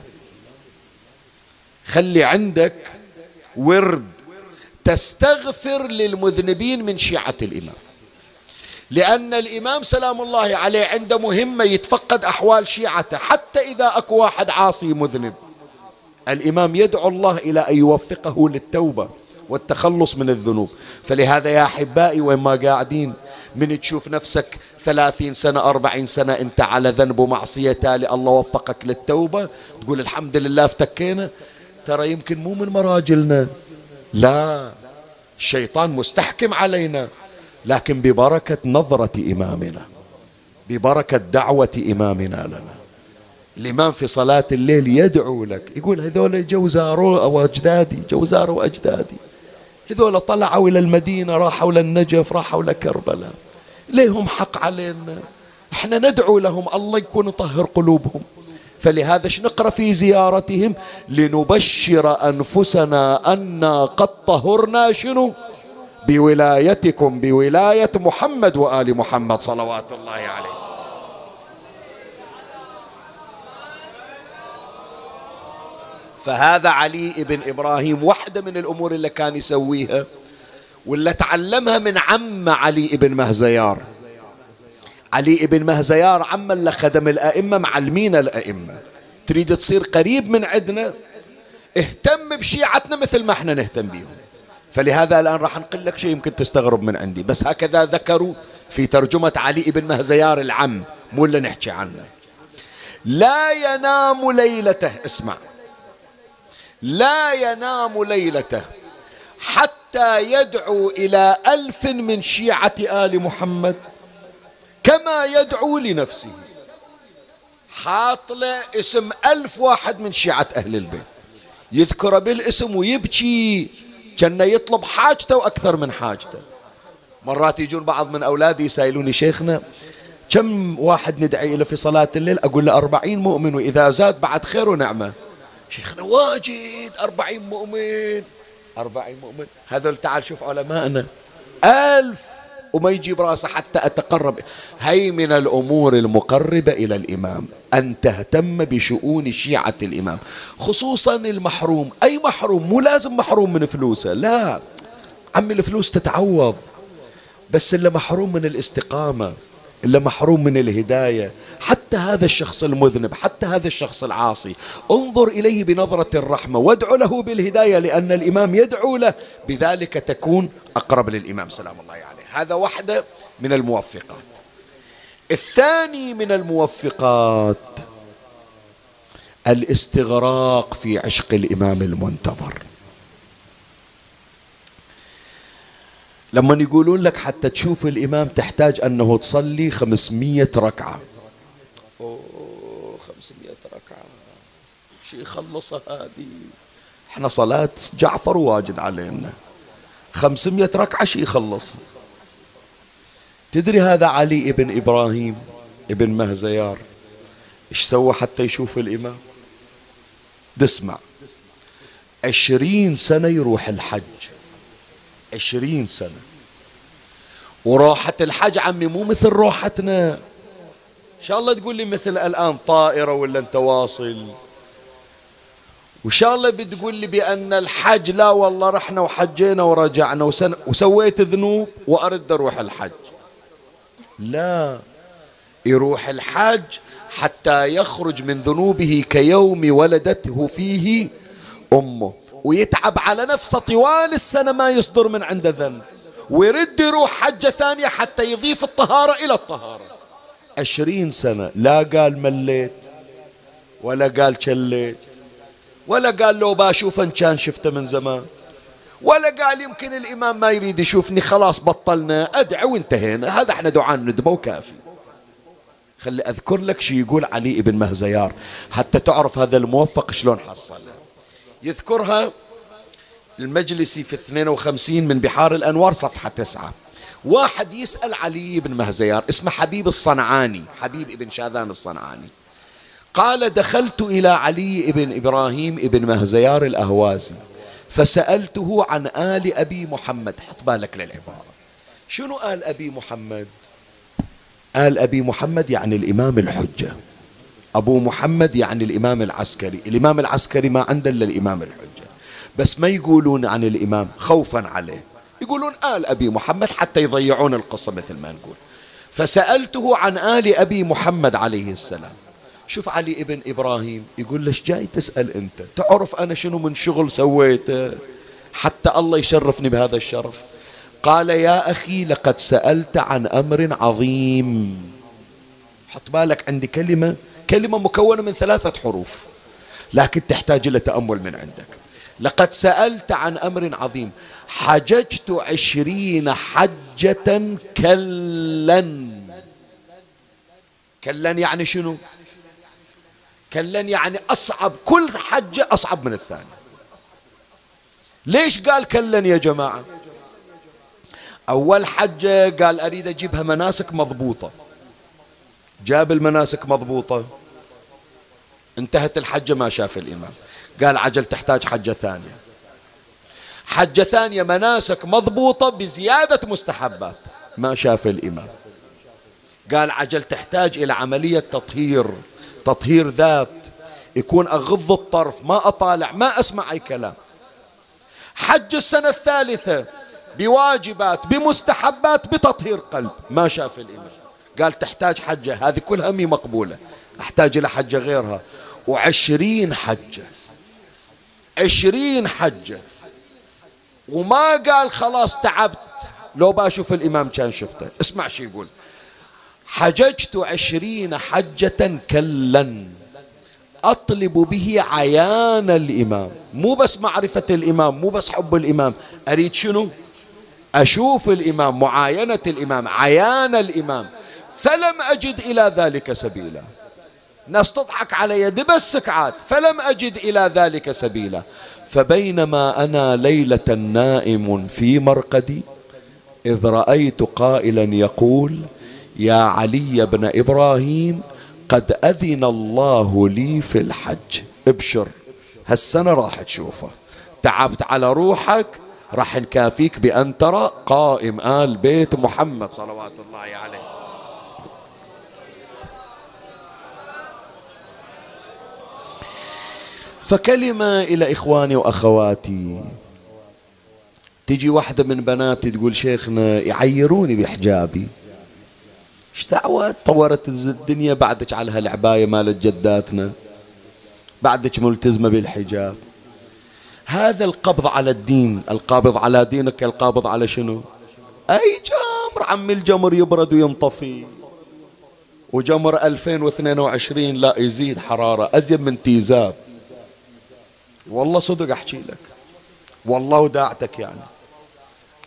Speaker 1: خلي عندك ورد تستغفر للمذنبين من شيعة الإمام. لأن الإمام سلام الله عليه عنده مهمة يتفقد أحوال شيعته حتى إذا أكو واحد عاصي مذنب. الإمام يدعو الله إلى أن يوفقه للتوبة والتخلص من الذنوب. فلهذا يا أحبائي وين ما قاعدين من تشوف نفسك ثلاثين سنة أربعين سنة أنت على ذنب ومعصية تالي الله وفقك للتوبة تقول الحمد لله افتكينا. ترى يمكن مو من مراجلنا. لا الشيطان مستحكم علينا لكن ببركة نظرة إمامنا ببركة دعوة إمامنا لنا. الإمام في صلاة الليل يدعو لك يقول هذول جوزاروا أو أجدادي جوزاروا أجدادي هذول طلعوا إلى المدينة راحوا للنجف راحوا لكربلاء ليهم حق علينا؟ إحنا ندعو لهم الله يكون يطهر قلوبهم. فلهذا نقرأ في زيارتهم؟ لنبشر أنفسنا أنا قد طهرنا شنو؟ بولايتكم بولاية محمد وآل محمد صلوات الله عليه. فهذا علي بن إبراهيم واحدة من الأمور اللي كان يسويها واللي تعلمها من عم علي بن مهزيار. علي بن مهزيار عم اللي خدم الأئمة معلمين الأئمة. تريد تصير قريب من عندنا؟ اهتم بشيعتنا مثل ما إحنا نهتم بهم فلهذا الآن راح نقول لك شيء يمكن تستغرب من عندي. بس هكذا ذكروا في ترجمة علي بن مهزيار العم مو اللي نحكي عنه. لا ينام ليلته اسمع. لا ينام ليلته حتى يدعو إلى ألف من شيعة آل محمد. كما يدعو لنفسه. حاط له اسم ألف واحد من شيعة أهل البيت. يذكر بالاسم ويبكي. كان يطلب حاجته وأكثر من حاجته. مرات يجون بعض من أولادي يسائلوني شيخنا كم واحد ندعي له في صلاة الليل؟ أقول له أربعين مؤمن وإذا زاد بعد خير ونعمة. شيخنا واجد أربعين مؤمن. أربعين مؤمن. هذول تعال شوف علماءنا. ألف وما يجيب راسه حتى أتقرب. هي من الأمور المقربة إلى الإمام أن تهتم بشؤون شيعة الإمام خصوصا المحروم. أي محروم؟ مو لازم محروم من فلوسه لا. عمي الفلوس تتعوض. بس اللي محروم من الاستقامة اللي محروم من الهداية حتى هذا الشخص المذنب حتى هذا الشخص العاصي. انظر إليه بنظرة الرحمة وادعو له بالهداية لأن الإمام يدعو له. بذلك تكون أقرب للإمام. سلام الله عليه. هذا واحدة من الموفقات. الثاني من الموفقات الاستغراق في عشق الإمام المنتظر. لما يقولون لك حتى تشوف الإمام تحتاج أنه تصلي خمسمية ركعة. أوه خمسمية ركعة. شي يخلصها هذه. إحنا صلاة جعفر واجد علينا. خمسمية ركعة شي يخلصها. تدري هذا علي ابن إبراهيم ابن مهزيار؟ إيش سوى حتى يشوف الإمام؟ تسمع. عشرين سنة يروح الحج. عشرين سنة. وروحة الحج عمي مو مثل روحتنا إن شاء الله تقول لي مثل الآن طائرة ولا أنت واصل؟ وإن شاء الله بتقول لي بأن الحج لا والله رحنا وحجينا ورجعنا وسن... وسويت ذنوب وأرد أروح الحج. لا. يروح الحج حتى يخرج من ذنوبه كيوم ولدته فيه أمه ويتعب على نفسه طوال السنة ما يصدر من عنده ذنب. ويرد يروح حجة ثانية حتى يضيف الطهارة إلى الطهارة. عشرين سنة لا قال مليت ولا قال شليت ولا قال لو باشوف إن كان شفته من زمان. ولا قال يمكن الإمام ما يريد يشوفني خلاص بطلنا أدعو وانتهينا هذا إحنا دعاء ندبه وكافي. خلي أذكر لك شو يقول علي ابن مهزيار. حتى تعرف هذا الموفق شلون حصل. يذكرها المجلسي في 52 من بحار الأنوار صفحة تسعة. واحد يسأل علي بن مهزيار اسمه حبيب الصنعاني حبيب ابن شاذان الصنعاني. قال دخلت إلى علي بن إبراهيم ابن مهزيار الأهوازي. فسألته عن آل أبي محمد. حط بالك للعبارة. شنو آل أبي محمد؟ آل أبي محمد يعني الإمام الحجة. أبو محمد يعني الإمام العسكري. الإمام العسكري ما عنده إلا الإمام الحجة. بس ما يقولون عن الإمام خوفا عليه. يقولون آل أبي محمد حتى يضيعون القصة مثل ما نقول. فسألته عن آل أبي محمد عليه السلام. شوف علي ابن إبراهيم يقول ليش جاي تسأل أنت؟ تعرف أنا شنو من شغل سويته؟ حتى الله يشرفني بهذا الشرف. قال يا أخي لقد سألت عن أمر عظيم. حط بالك عندي كلمة كلمة مكونة من ثلاثة حروف لكن تحتاج إلى تأمل من عندك. لقد سألت عن أمر عظيم. حججت عشرين حجة كلا. كلا يعني شنو؟ كلا يعني أصعب كل حجة أصعب من الثانية ليش قال كلا يا جماعة؟ أول حجة قال أريد أجيبها مناسك مضبوطة. جاب المناسك مضبوطة. انتهت الحجة ما شاف الإمام. قال عجل تحتاج حجة ثانية. حجة ثانية مناسك مضبوطة بزيادة مستحبات. ما شاف الإمام. قال عجل تحتاج إلى عملية تطهير. تطهير ذات يكون أغض الطرف ما أطالع ما أسمع أي كلام. حج السنة الثالثة بواجبات بمستحبات بتطهير قلب. ما شاف الإمام. قال تحتاج حجة هذه كلها مي مقبولة. أحتاج إلى حجة غيرها. وعشرين حجة. عشرين حجة. وما قال خلاص تعبت. لو بشوف الإمام كان شفته. اسمع شو يقول. حججت عشرين حجة كلا أطلب به عيان الإمام. مو بس معرفة الإمام مو بس حب الإمام. أريد شنو؟ أشوف الإمام معاينة الإمام عيان الإمام. فلم أجد إلى ذلك سبيلا. ناس تضحك على يدي بس سكعات فلم أجد إلى ذلك سبيلا. فبينما أنا ليلة نائم في مرقدي إذ رأيت قائلا يقول يا علي بن إبراهيم قد أذن الله لي في الحج. ابشر هالسنة راح تشوفه. تعبت على روحك راح نكافيك بأن ترى قائم آل بيت محمد صلوات الله عليه. فكلمة إلى إخواني وأخواتي. تجي واحدة من بناتي تقول شيخنا يعيروني بحجابي. إيش دعوة؟ طورت الدنيا بعدك على هالعباية مالت جداتنا. بعدك ملتزمة بالحجاب. هذا القبض على الدين. القابض على دينك القابض على شنو؟ أي جمر عمي الجمر يبرد وينطفي. وجمر 2022 لا يزيد حرارة أزيد من تيزاب. والله صدق أحكي لك. والله وداعتك يعني.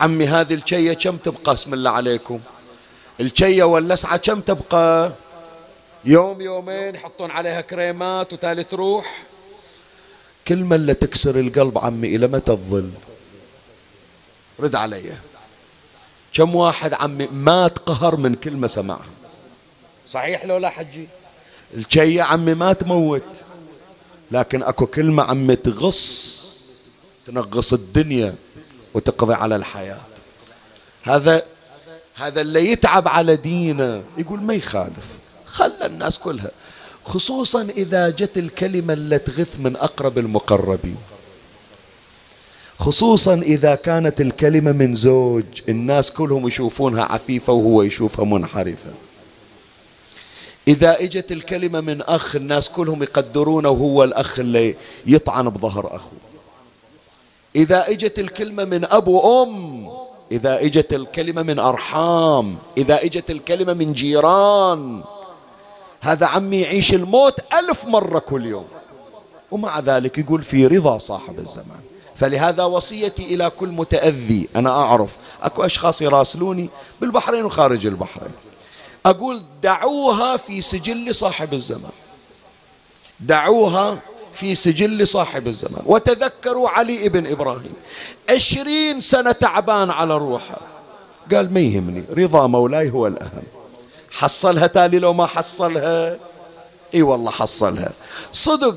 Speaker 1: عمي هذه الشية كم تبقى؟ اسم الله عليكم. الشية واللسعة كم تبقى؟ يوم يومين يحطون عليها كريمات وتالي تروح. كلمة اللي تكسر القلب عمي إلى متى تظل رد علي. كم واحد عمي مات قهر من كلمة سمعها صحيح لو لا حجي الشية عمي ما تموت. لكن أكو كلمة عم تغص تنغص الدنيا وتقضي على الحياة. هذا هذا اللي يتعب على دينه. يقول ما يخالف. خلى الناس كلها. خصوصا إذا جت الكلمة اللي تغث من أقرب المقربين. خصوصا إذا كانت الكلمة من زوج الناس كلهم يشوفونها عفيفة وهو يشوفها منحرفة. إذا إجت الكلمة من أخ الناس كلهم يقدرونه وهو الأخ اللي يطعن بظهر أخوه. إذا إجت الكلمة من أب وأم إذا إجت الكلمة من أرحام إذا إجت الكلمة من جيران. هذا عمي يعيش الموت ألف مرة كل يوم. ومع ذلك يقول في رضا صاحب الزمان. فلهذا وصيتي إلى كل متأذي. أنا أعرف أكو أشخاص يراسلوني بالبحرين وخارج البحرين. أقول دعوها في سجل صاحب الزمان. دعوها في سجل صاحب الزمان. وتذكروا علي ابن إبراهيم. عشرين سنة تعبان على روحه. قال ما يهمني رضا مولاي هو الأهم. حصلها تالي لو ما حصلها. إي والله حصلها. صدق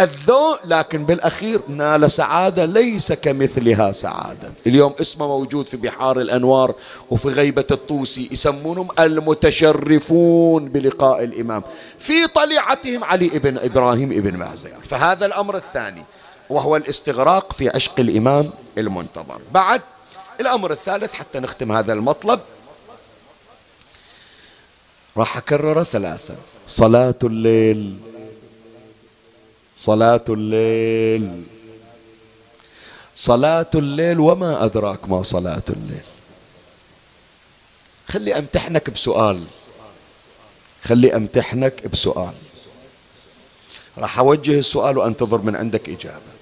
Speaker 1: الذوق لكن بالأخير نال سعادة ليس كمثلها سعادة. اليوم اسمه موجود في بحار الأنوار وفي غيبة الطوسي يسمونهم المتشرفون بلقاء الإمام. في طليعتهم علي ابن إبراهيم ابن معزيار. فهذا الأمر الثاني وهو الاستغراق في عشق الإمام المنتظر. بعد الأمر الثالث حتى نختم هذا المطلب راح أكرره ثلاثا. صلاة الليل. صلاة الليل. صلاة الليل وما أدراك ما صلاة الليل. خلي أمتحنك بسؤال. خلي أمتحنك بسؤال. راح أوجه السؤال وأنتظر من عندك إجابة.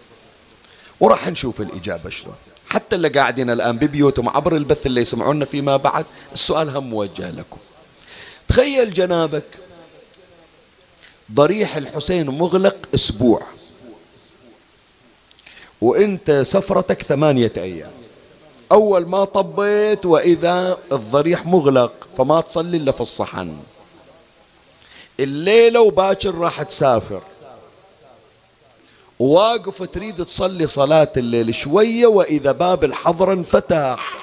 Speaker 1: وراح نشوف الإجابة شلون. حتى اللي قاعدين الآن ببيوتهم عبر البث اللي يسمعونا فيما بعد السؤال هم موجه لكم. تخيل جنابك ضريح الحسين مغلق أسبوع. وإنت سفرتك ثمانية أيام. أول ما طبيت وإذا الضريح مغلق فما تصلي إلا في الصحن. الليلة وباكر راح تسافر. واقف تريد تصلي صلاة الليل شوية وإذا باب الحضرة انفتح.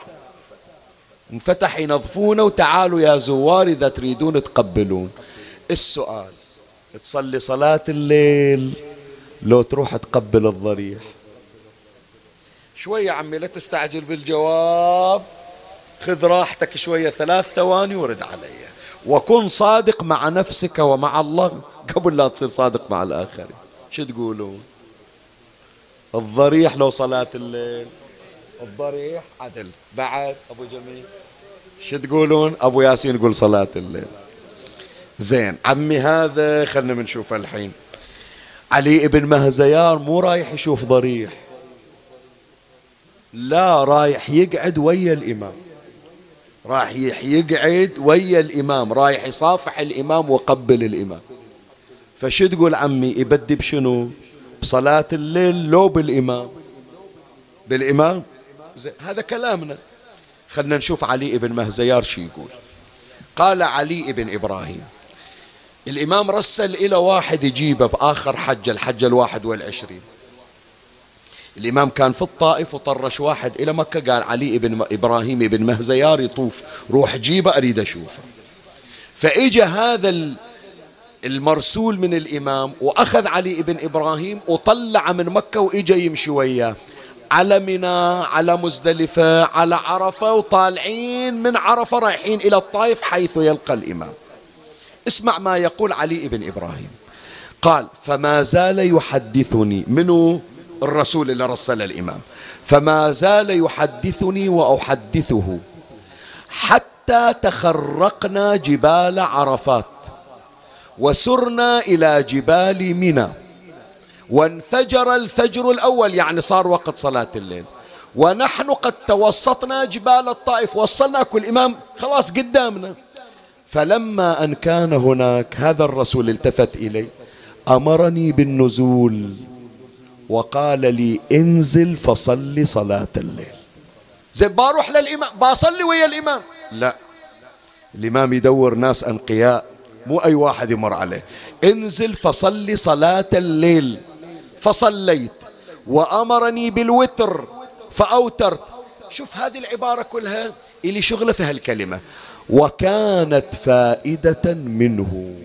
Speaker 1: انفتح ينظفونه وتعالوا يا زوار إذا تريدون تقبلون. السؤال تصلي صلاة الليل لو تروح تقبل الضريح. شوية عمي لا تستعجل بالجواب. خذ راحتك شوية ثلاث ثواني ورد علي. وكن صادق مع نفسك ومع الله قبل لا تصير صادق مع الآخرين. شو تقولون؟ الضريح لو صلاة الليل. الضريح عدل. بعد أبو جميل. شو تقولون؟ أبو ياسين يقول صلاة الليل. زين. عمي هذا خلنا بنشوفه الحين. علي ابن مهزيار مو رايح يشوف ضريح. لا رايح يقعد ويا الإمام. رايح يقعد ويا الإمام. رايح يصافح الإمام وقبل الإمام. فشو تقول عمي؟ يبدي بشنو؟ بصلاة الليل لو بالإمام. بالإمام؟ زين هذا كلامنا. خلنا نشوف علي ابن مهزيار شو يقول. قال علي ابن إبراهيم. الإمام رسل إلى واحد يجيبه بآخر حجة الحجة الواحد والعشرين. الإمام كان في الطائف وطرش واحد إلى مكة قال علي ابن إبراهيم ابن مهزيار يطوف روح جيبه أريد أشوفه. فإجا هذا المرسول من الإمام وأخذ علي ابن إبراهيم وطلع من مكة وإجا يمشي وياه. على منى على مزدلفة على عرفة وطالعين من عرفة رايحين إلى الطائف حيث يلقى الإمام. اسمع ما يقول علي بن إبراهيم. قال فما زال يحدثني منه الرسول اللي رسل الإمام. فما زال يحدثني وأحدثه حتى تخرقنا جبال عرفات وسرنا إلى جبال منى وانفجر الفجر الأول يعني صار وقت صلاة الليل. ونحن قد توسطنا جبال الطائف وصلنا كل إمام خلاص قدامنا. فلما أن كان هناك هذا الرسول التفت إلي أمرني بالنزول وقال لي انزل فصلي صلاة الليل. زين بروح للإمام بصلي ويا الإمام. لا الإمام يدور ناس أنقياء مو أي واحد يمر عليه. انزل فصلي صلاة الليل. فصليت وأمرني بالوتر فأوترت. شوف هذه العبارة كلها إلي شغلة في هالكلمة. وكانت فائدة منه.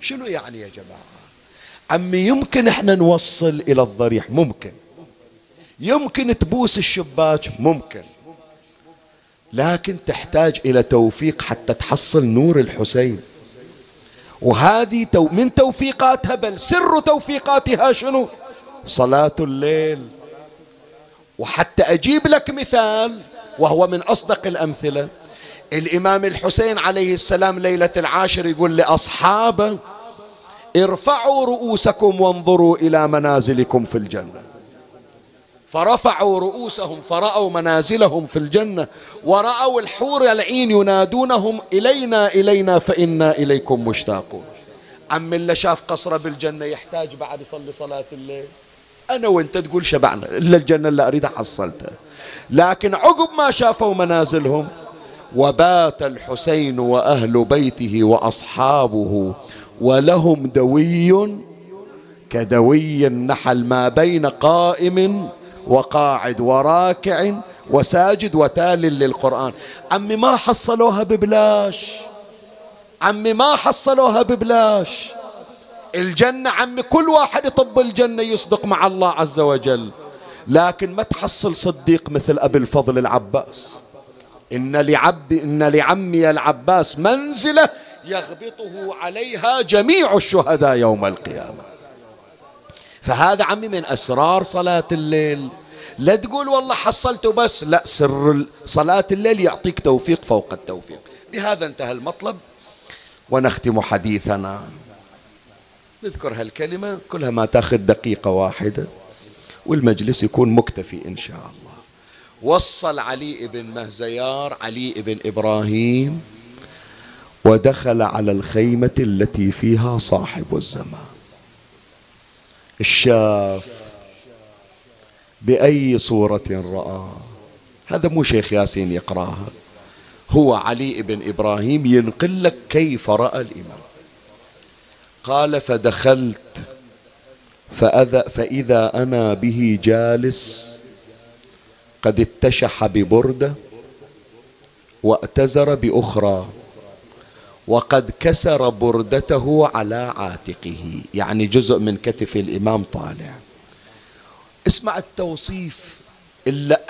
Speaker 1: شنو يعني يا جماعة؟ عمي يمكن إحنا نوصل إلى الضريح ممكن. يمكن تبوس الشباك ممكن. لكن تحتاج إلى توفيق حتى تحصل نور الحسين. وهذه من توفيقاتها بل سر توفيقاتها شنو؟ صلاة الليل. وحتى أجيب لك مثال وهو من أصدق الأمثلة. الإمام الحسين عليه السلام ليلة العاشر يقول لأصحابه ارفعوا رؤوسكم وانظروا إلى منازلكم في الجنة. فرفعوا رؤوسهم فرأوا منازلهم في الجنة ورأوا الحور العين ينادونهم إلينا إلينا فإنا إليكم مشتاقون. عم اللي شاف قصره بالجنة يحتاج بعد يصلي صلاة الليل؟ أنا وأنت تقول شبعنا إلا الجنة اللي أريدها حصلتها لكن عقب ما شافوا منازلهم وبات الحسين وأهل بيته وأصحابه ولهم دوي كدوي النحل ما بين قائم وقاعد وراكع وساجد وتال للقرآن. عمي ما حصلوها ببلاش. عمي ما حصلوها ببلاش. الجنة عمي كل واحد يطب الجنة يصدق مع الله عز وجل. لكن ما تحصل صديق مثل أبي الفضل العباس. إن لعب إن لعمي العباس منزلة يغبطه عليها جميع الشهداء يوم القيامة. فهذا عمي من أسرار صلاة الليل. لا تقول والله حصلته بس لا سر صلاة الليل يعطيك توفيق فوق التوفيق. بهذا انتهى المطلب. ونختم حديثنا. نذكر هالكلمة كلها ما تاخذ دقيقة واحدة والمجلس يكون مكتفي إن شاء الله. وصل علي بن مهزيار علي بن إبراهيم ودخل على الخيمة التي فيها صاحب الزمان. الشاف بأي صورة رأى؟ هذا مو شيخ ياسين يقرأها. هو علي بن إبراهيم ينقل لك كيف رأى الإمام. قال فدخلت فأذا فإذا أنا به جالس قد اتشح ببردة واتزر بأخرى وقد كسر بردته على عاتقه. يعني جزء من كتف الإمام طالع. اسمع التوصيف. إلا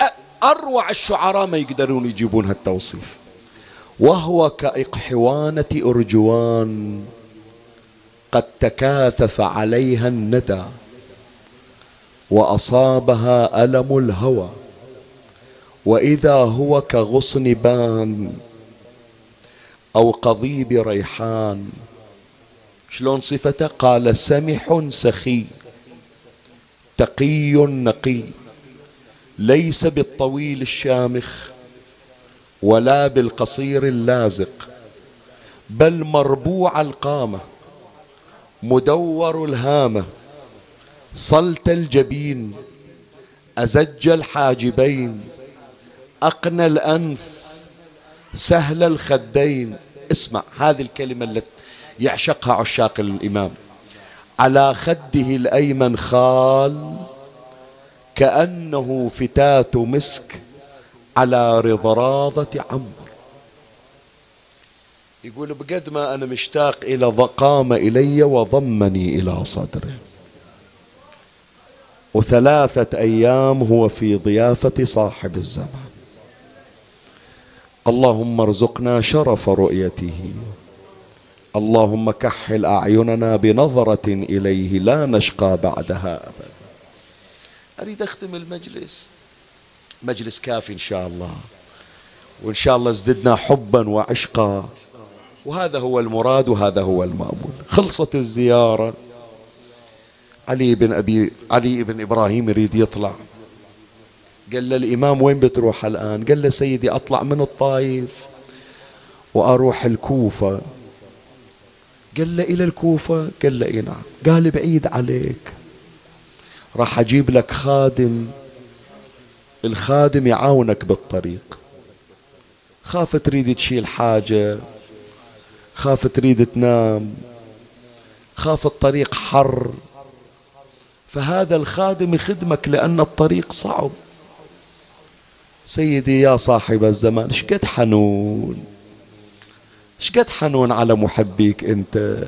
Speaker 1: أروع الشعراء ما يقدرون يجيبون هالتوصيف. وهو كإقحوانة أرجوان قد تكاثف عليها الندى وأصابها ألم الهوى. وإذا هو كغصن بان أو قضيب ريحان. شلون صفته؟ قال سمح سخي تقي نقي ليس بالطويل الشامخ ولا بالقصير اللازق بل مربوع القامة مدور الهامة صلت الجبين أزج الحاجبين. أقنى الأنف سهل الخدين. اسمع هذه الكلمة التي يعشقها عشاق الإمام. على خده الأيمن خال كأنه فتات مسك على رضراضة عمر يقول بقد ما أنا مشتاق إلى قام إلي وضمني إلى صدره وثلاثة أيام هو في ضيافة صاحب الزمان. اللهم ارزقنا شرف رؤيته. اللهم كحل أعيننا بنظرة إليه لا نشقى بعدها أبدا. أريد أختم المجلس مجلس كافي إن شاء الله. وإن شاء الله ازددنا حبا وعشقا. وهذا هو المراد وهذا هو المأمول. خلصت الزيارة. علي بن أبي علي بن إبراهيم يريد يطلع. قال له الإمام وين بتروح الآن؟ قال له سيدي أطلع من الطائف وأروح الكوفة. قال له إلى الكوفة؟ قال له إيه نعم. قال بعيد عليك. راح أجيب لك خادم. الخادم يعاونك بالطريق. خاف تريد تشيل حاجة. خاف تريد تنام. خاف الطريق حر. فهذا الخادم يخدمك لأن الطريق صعب. سيدي يا صاحب الزمان شقد حنون؟ شقد حنون على محبيك أنت؟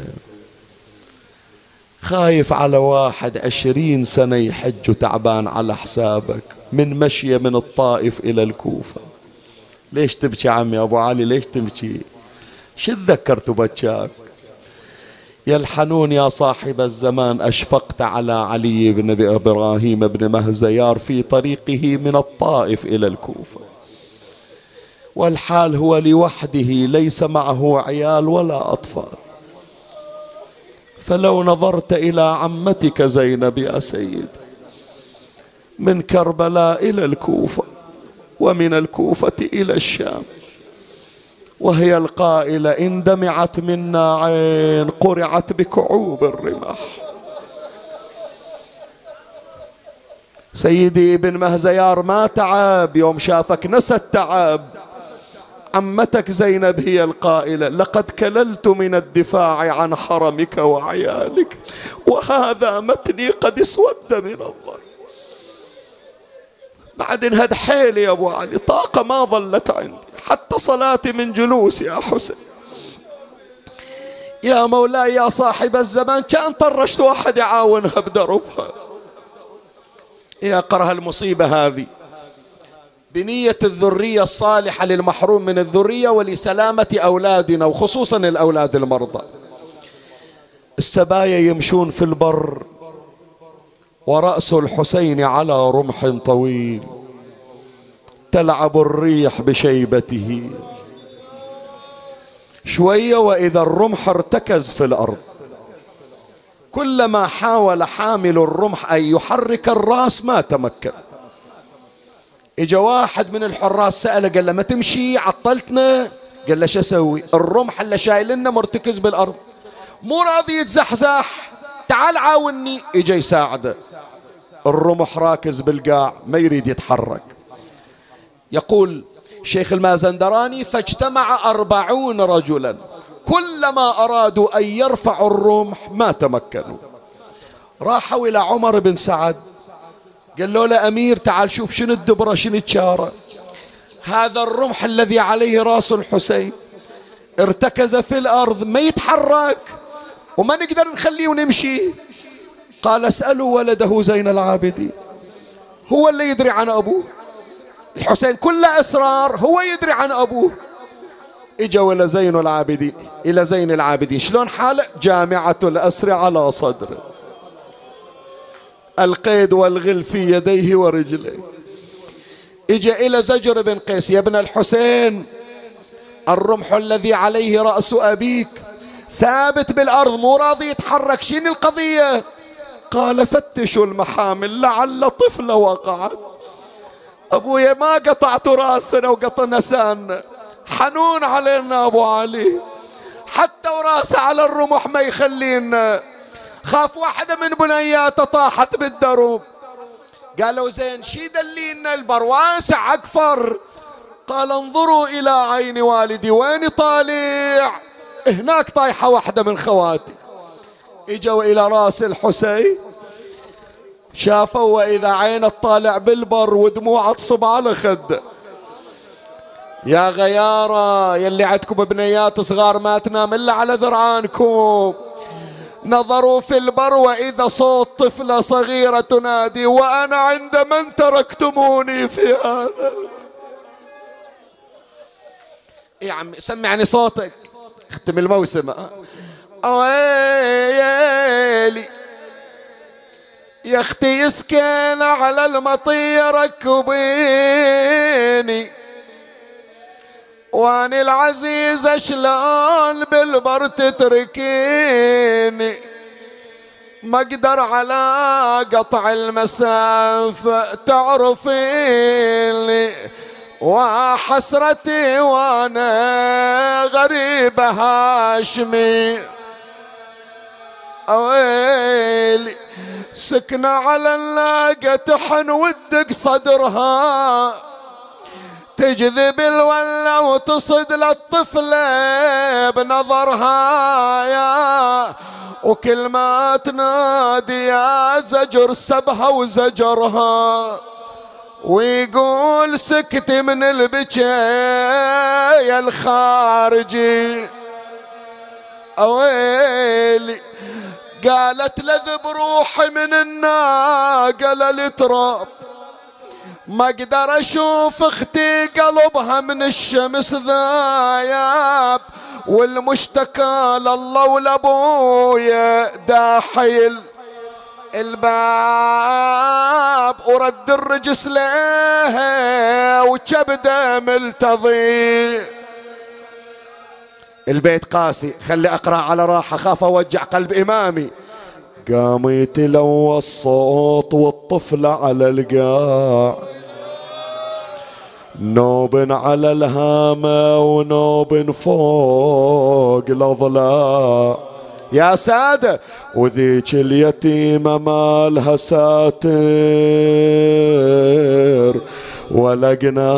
Speaker 1: خايف على واحد عشرين سنة يحج وتعبان على حسابك من مشية من الطائف إلى الكوفة. ليش تبكي عمي أبو علي؟ ليش تبكي شو تذكرت بكاك يا الحنون يا صاحب الزمان أشفقت على علي بن إبراهيم بن مهزيار في طريقه من الطائف إلى الكوفة. والحال هو لوحده ليس معه عيال ولا أطفال. فلو نظرت إلى عمتك زينب يا سيد من كربلاء إلى الكوفة ومن الكوفة إلى الشام وهي القائلة إن دمعت منا عين قرعت بكعوب الرماح. سيدي ابن مهزيار ما تعب يوم شافك نسى التعب. عمتك زينب هي القائلة لقد كللت من الدفاع عن حرمك وعيالك وهذا متني قد اسود من الله. بعد انهد حيلي يا أبو علي طاقة ما ظلت عندي. حتى صلاتي من جلوس يا حسين. يا مولاي يا صاحب الزمان كان طرشت واحد يعاونها بدربها. يا قرها المصيبة هذه. بنية الذرية الصالحة للمحروم من الذرية ولسلامة أولادنا وخصوصا الأولاد المرضى. السبايا يمشون في البر ورأس الحسين على رمح طويل. تلعب الريح بشيبته. شوية وإذا الرمح ارتكز في الأرض. كلما حاول حامل الرمح أن يحرك الرأس ما تمكن. إجا واحد من الحراس سأله قال له ما تمشي؟ عطلتنا. قال له شو أسوي؟ الرمح اللي شايلنا مرتكز بالأرض. مو راضي يتزحزح. تعال عاوني إجا يساعده. الرمح راكز بالقاع ما يريد يتحرك. يقول شيخ المازندراني فاجتمع أربعون رجلا كلما أرادوا أن يرفعوا الرمح ما تمكنوا. راحوا إلى عمر بن سعد قال له أمير تعال شوف شنو الدبرة شنو الشارة هذا الرمح الذي عليه راس الحسين ارتكز في الأرض ما يتحرك وما نقدر نخليه ونمشي. قال اسألوا ولده زين العابدين هو اللي يدري عن أبوه. الحسين كله أسرار هو يدري عن أبوه. اجوا إلى زين العابدين إلى زين العابدين. شلون حاله جامعة الأسر على صدره القيد والغل في يديه ورجليه. إجا إلى زجر بن قيس يا ابن الحسين الرمح الذي عليه رأس أبيك ثابت بالأرض مو راضي يتحرك شين القضية؟ قال فتشوا المحامل لعل طفلة وقعت. أبويا ما قطعت راسنا وقطنا ساننا حنون علينا أبو علي. حتى وراسه على الرمح ما يخلينا. خاف واحدة من بنياته طاحت بالدرب قالوا زين شي دلينا البر واسع أكفر قال انظروا إلى عين والدي وين طالع؟ هناك طايحة واحدة من خواتي. إجوا إلى راس الحسين. شافوا وإذا عين الطالع بالبر ودموع تصب على خده يا غيارة يلي عندكم بنيات صغار ما تنام إلا على ذرعانكم. نظروا في البر وإذا صوت طفلة صغيرة تنادي وأنا عند من تركتموني في هذا؟ يا عمي سمعني صوتك. اختم الموسم. ويلي يا أختي يسكن على المطية ركبيني واني العزيزة شلون بالبر تتركيني؟ ما أقدر على قطع المسافة تعرفيني؟ وحسرتي وأنا غريب هاشمي. أويلي سكنة على اللاقة تحن ودق صدرها. تجذب الولة وتصد للطفلة بنظرها. يا وكل ما تنادي يا زجر سبها وزجرها. ويقول سكت من البكاء يا الخارجي. أويلي. قالت لذب روحي من الناقة للتراب. ما أقدر أشوف أختي قلبها من الشمس ذايب والمشتكى لله ولابويا داحيل. الباب ورد الرجس ليه وكبده ملتضي. البيت قاسي خلي أقرأ على راحة خاف أوجع قلب إمامي. قام يتلوى الصوت والطفلة على القاع. نوب على الهامة ونوب فوق الأضلاع. يا سادة وذيك اليتيمة مالها ساتر. ولا قناع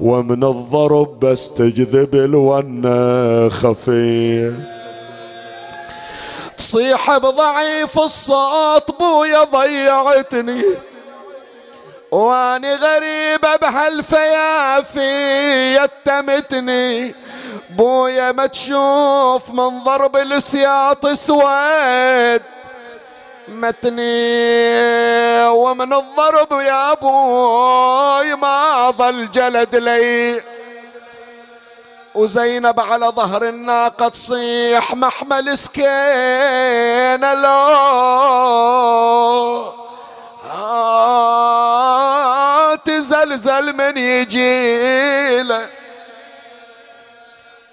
Speaker 1: ومن الضرب بس تجذب الونة خفيه تصيح بضعيف الصوت بويا ضيعتني. وأني غريبة بهالفيافي يتمتني. بويا ما تشوف من ضرب السياط سويد. متني ومن الضرب يا أبوي ما ظل جلد لي. وزينب على ظهر الناقة تصيح محمل سكينة لو آه تزلزل من يجيله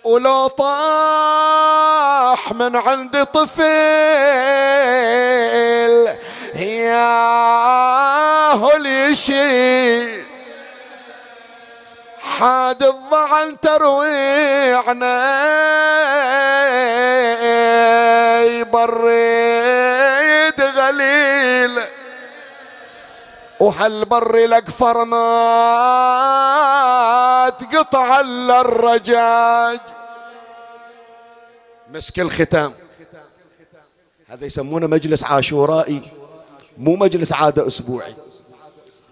Speaker 1: ولو طاح من عند طفل ياهو اليشيل حاد الضعن ترويعنا بريد غليل. وهالبر الاقفر ما تقطع الا الرجاج. مسك الختام. هذا يسمونه مجلس عاشورائي مو مجلس عادة أسبوعي.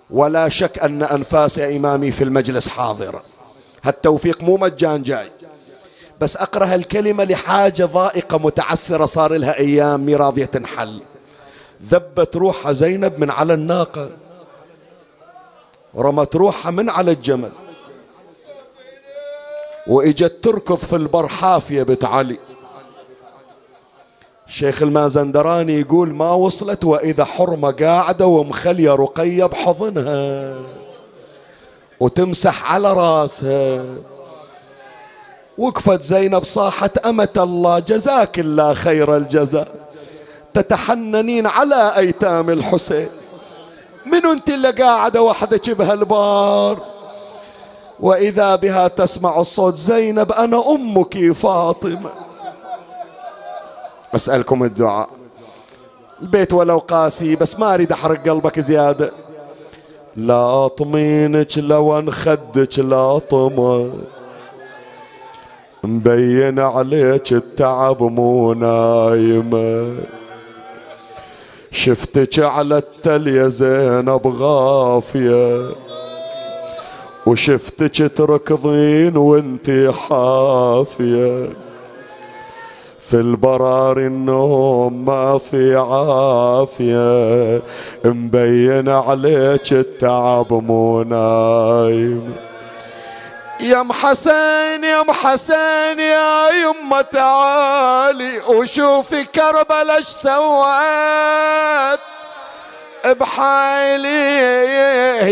Speaker 1: ولا شك أن أنفاس إمامي في المجلس حاضرة هالتوفيق مو مجان جاي. بس أقرأ هالكلمة لحاجة ضائقة متعسرة صار لها أيام راضية تنحل ذبت روحها زينب من على الناقة. رمت روحها من على الجمل. وإجت تركض في البر حافية بنت علي. شيخ المازندراني يقول ما وصلت وإذا حرمة قاعدة ومخلية رقية بحضنها. وتمسح على راسها. وقفت زينب صاحت أمة الله. جزاك الله خير الجزاء. تتحننين على أيتام الحسين. من أنت اللي قاعدة وحدك بهالبار وإذا بها تسمع الصوت زينب أنا أمك فاطمة. أسألكم الدعاء. البيت ولو قاسي بس ما أريد أحرق قلبك زيادة. لا طمينك لو أنخدك لا مبين عليك التعب مو نايمة. شفتك على التل يا زينب غافية. وشفتك تركضين وانتي حافية. في البرار النوم ما في عافية. مبين عليك التعب مو نايم. يا أم حسين يا أم حسين يا يمه تعالي وشوفي كربلاء إيش سوت بحالي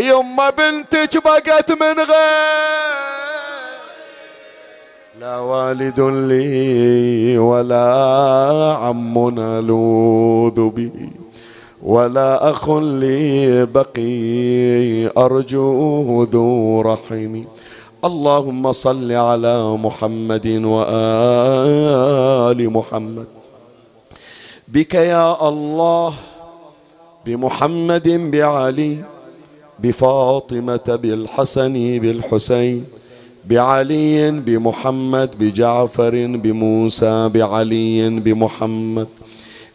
Speaker 1: يمه بنتك بقت من غير. لا والد لي ولا عم نلوذ به ولا أخ لي بقي أرجوه ذو رحم اللهم صل على محمد وآل محمد. بك يا الله بمحمد بعلي بفاطمة بالحسن بالحسين بعلي بمحمد بجعفر بموسى بعلي بمحمد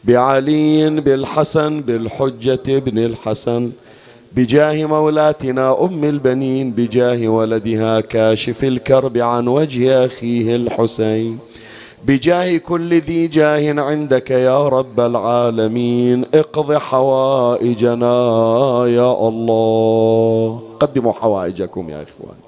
Speaker 1: بعلي بالحسن بالحجة ابن الحسن بجاه مولاتنا أم البنين بجاه ولدها كاشف الكرب عن وجه أخيه الحسين. بجاه كل ذي جاه عندك يا رب العالمين اقض حوائجنا يا الله. قدموا حوائجكم يا إخوان.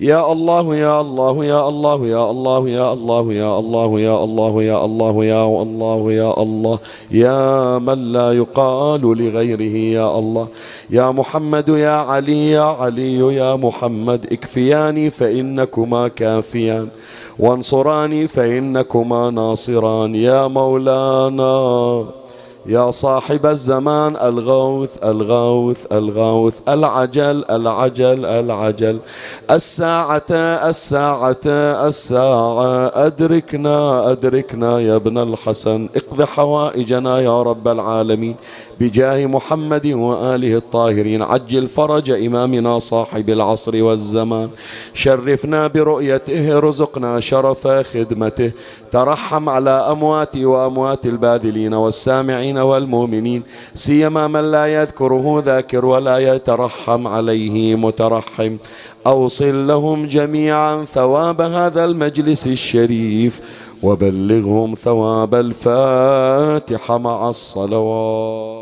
Speaker 1: يا الله يا الله يا الله يا الله يا الله يا الله يا الله يا الله يا الله يا الله يا من لا يقال لغيره يا الله يا محمد يا علي يا علي يا محمد اكفياني فإنكما كافيان وانصراني فإنكما ناصران يا مولانا يا صاحب الزمان الغوث الغوث الغوث العجل العجل العجل. الساعة الساعة الساعة. أدركنا أدركنا يا ابن الحسن. اقض حوائجنا يا رب العالمين. بجاه محمد وآله الطاهرين. عجل فرج إمامنا صاحب العصر والزمان. شرفنا برؤيته رزقنا شرف خدمته. ترحم على أمواتي وأموات الباذلين والسامعين والمؤمنين. سيما من لا يذكره ذاكر ولا يترحم عليه مترحم. أوصل لهم جميعا ثواب هذا المجلس الشريف. وبلغهم ثواب الفاتحة مع الصلوات.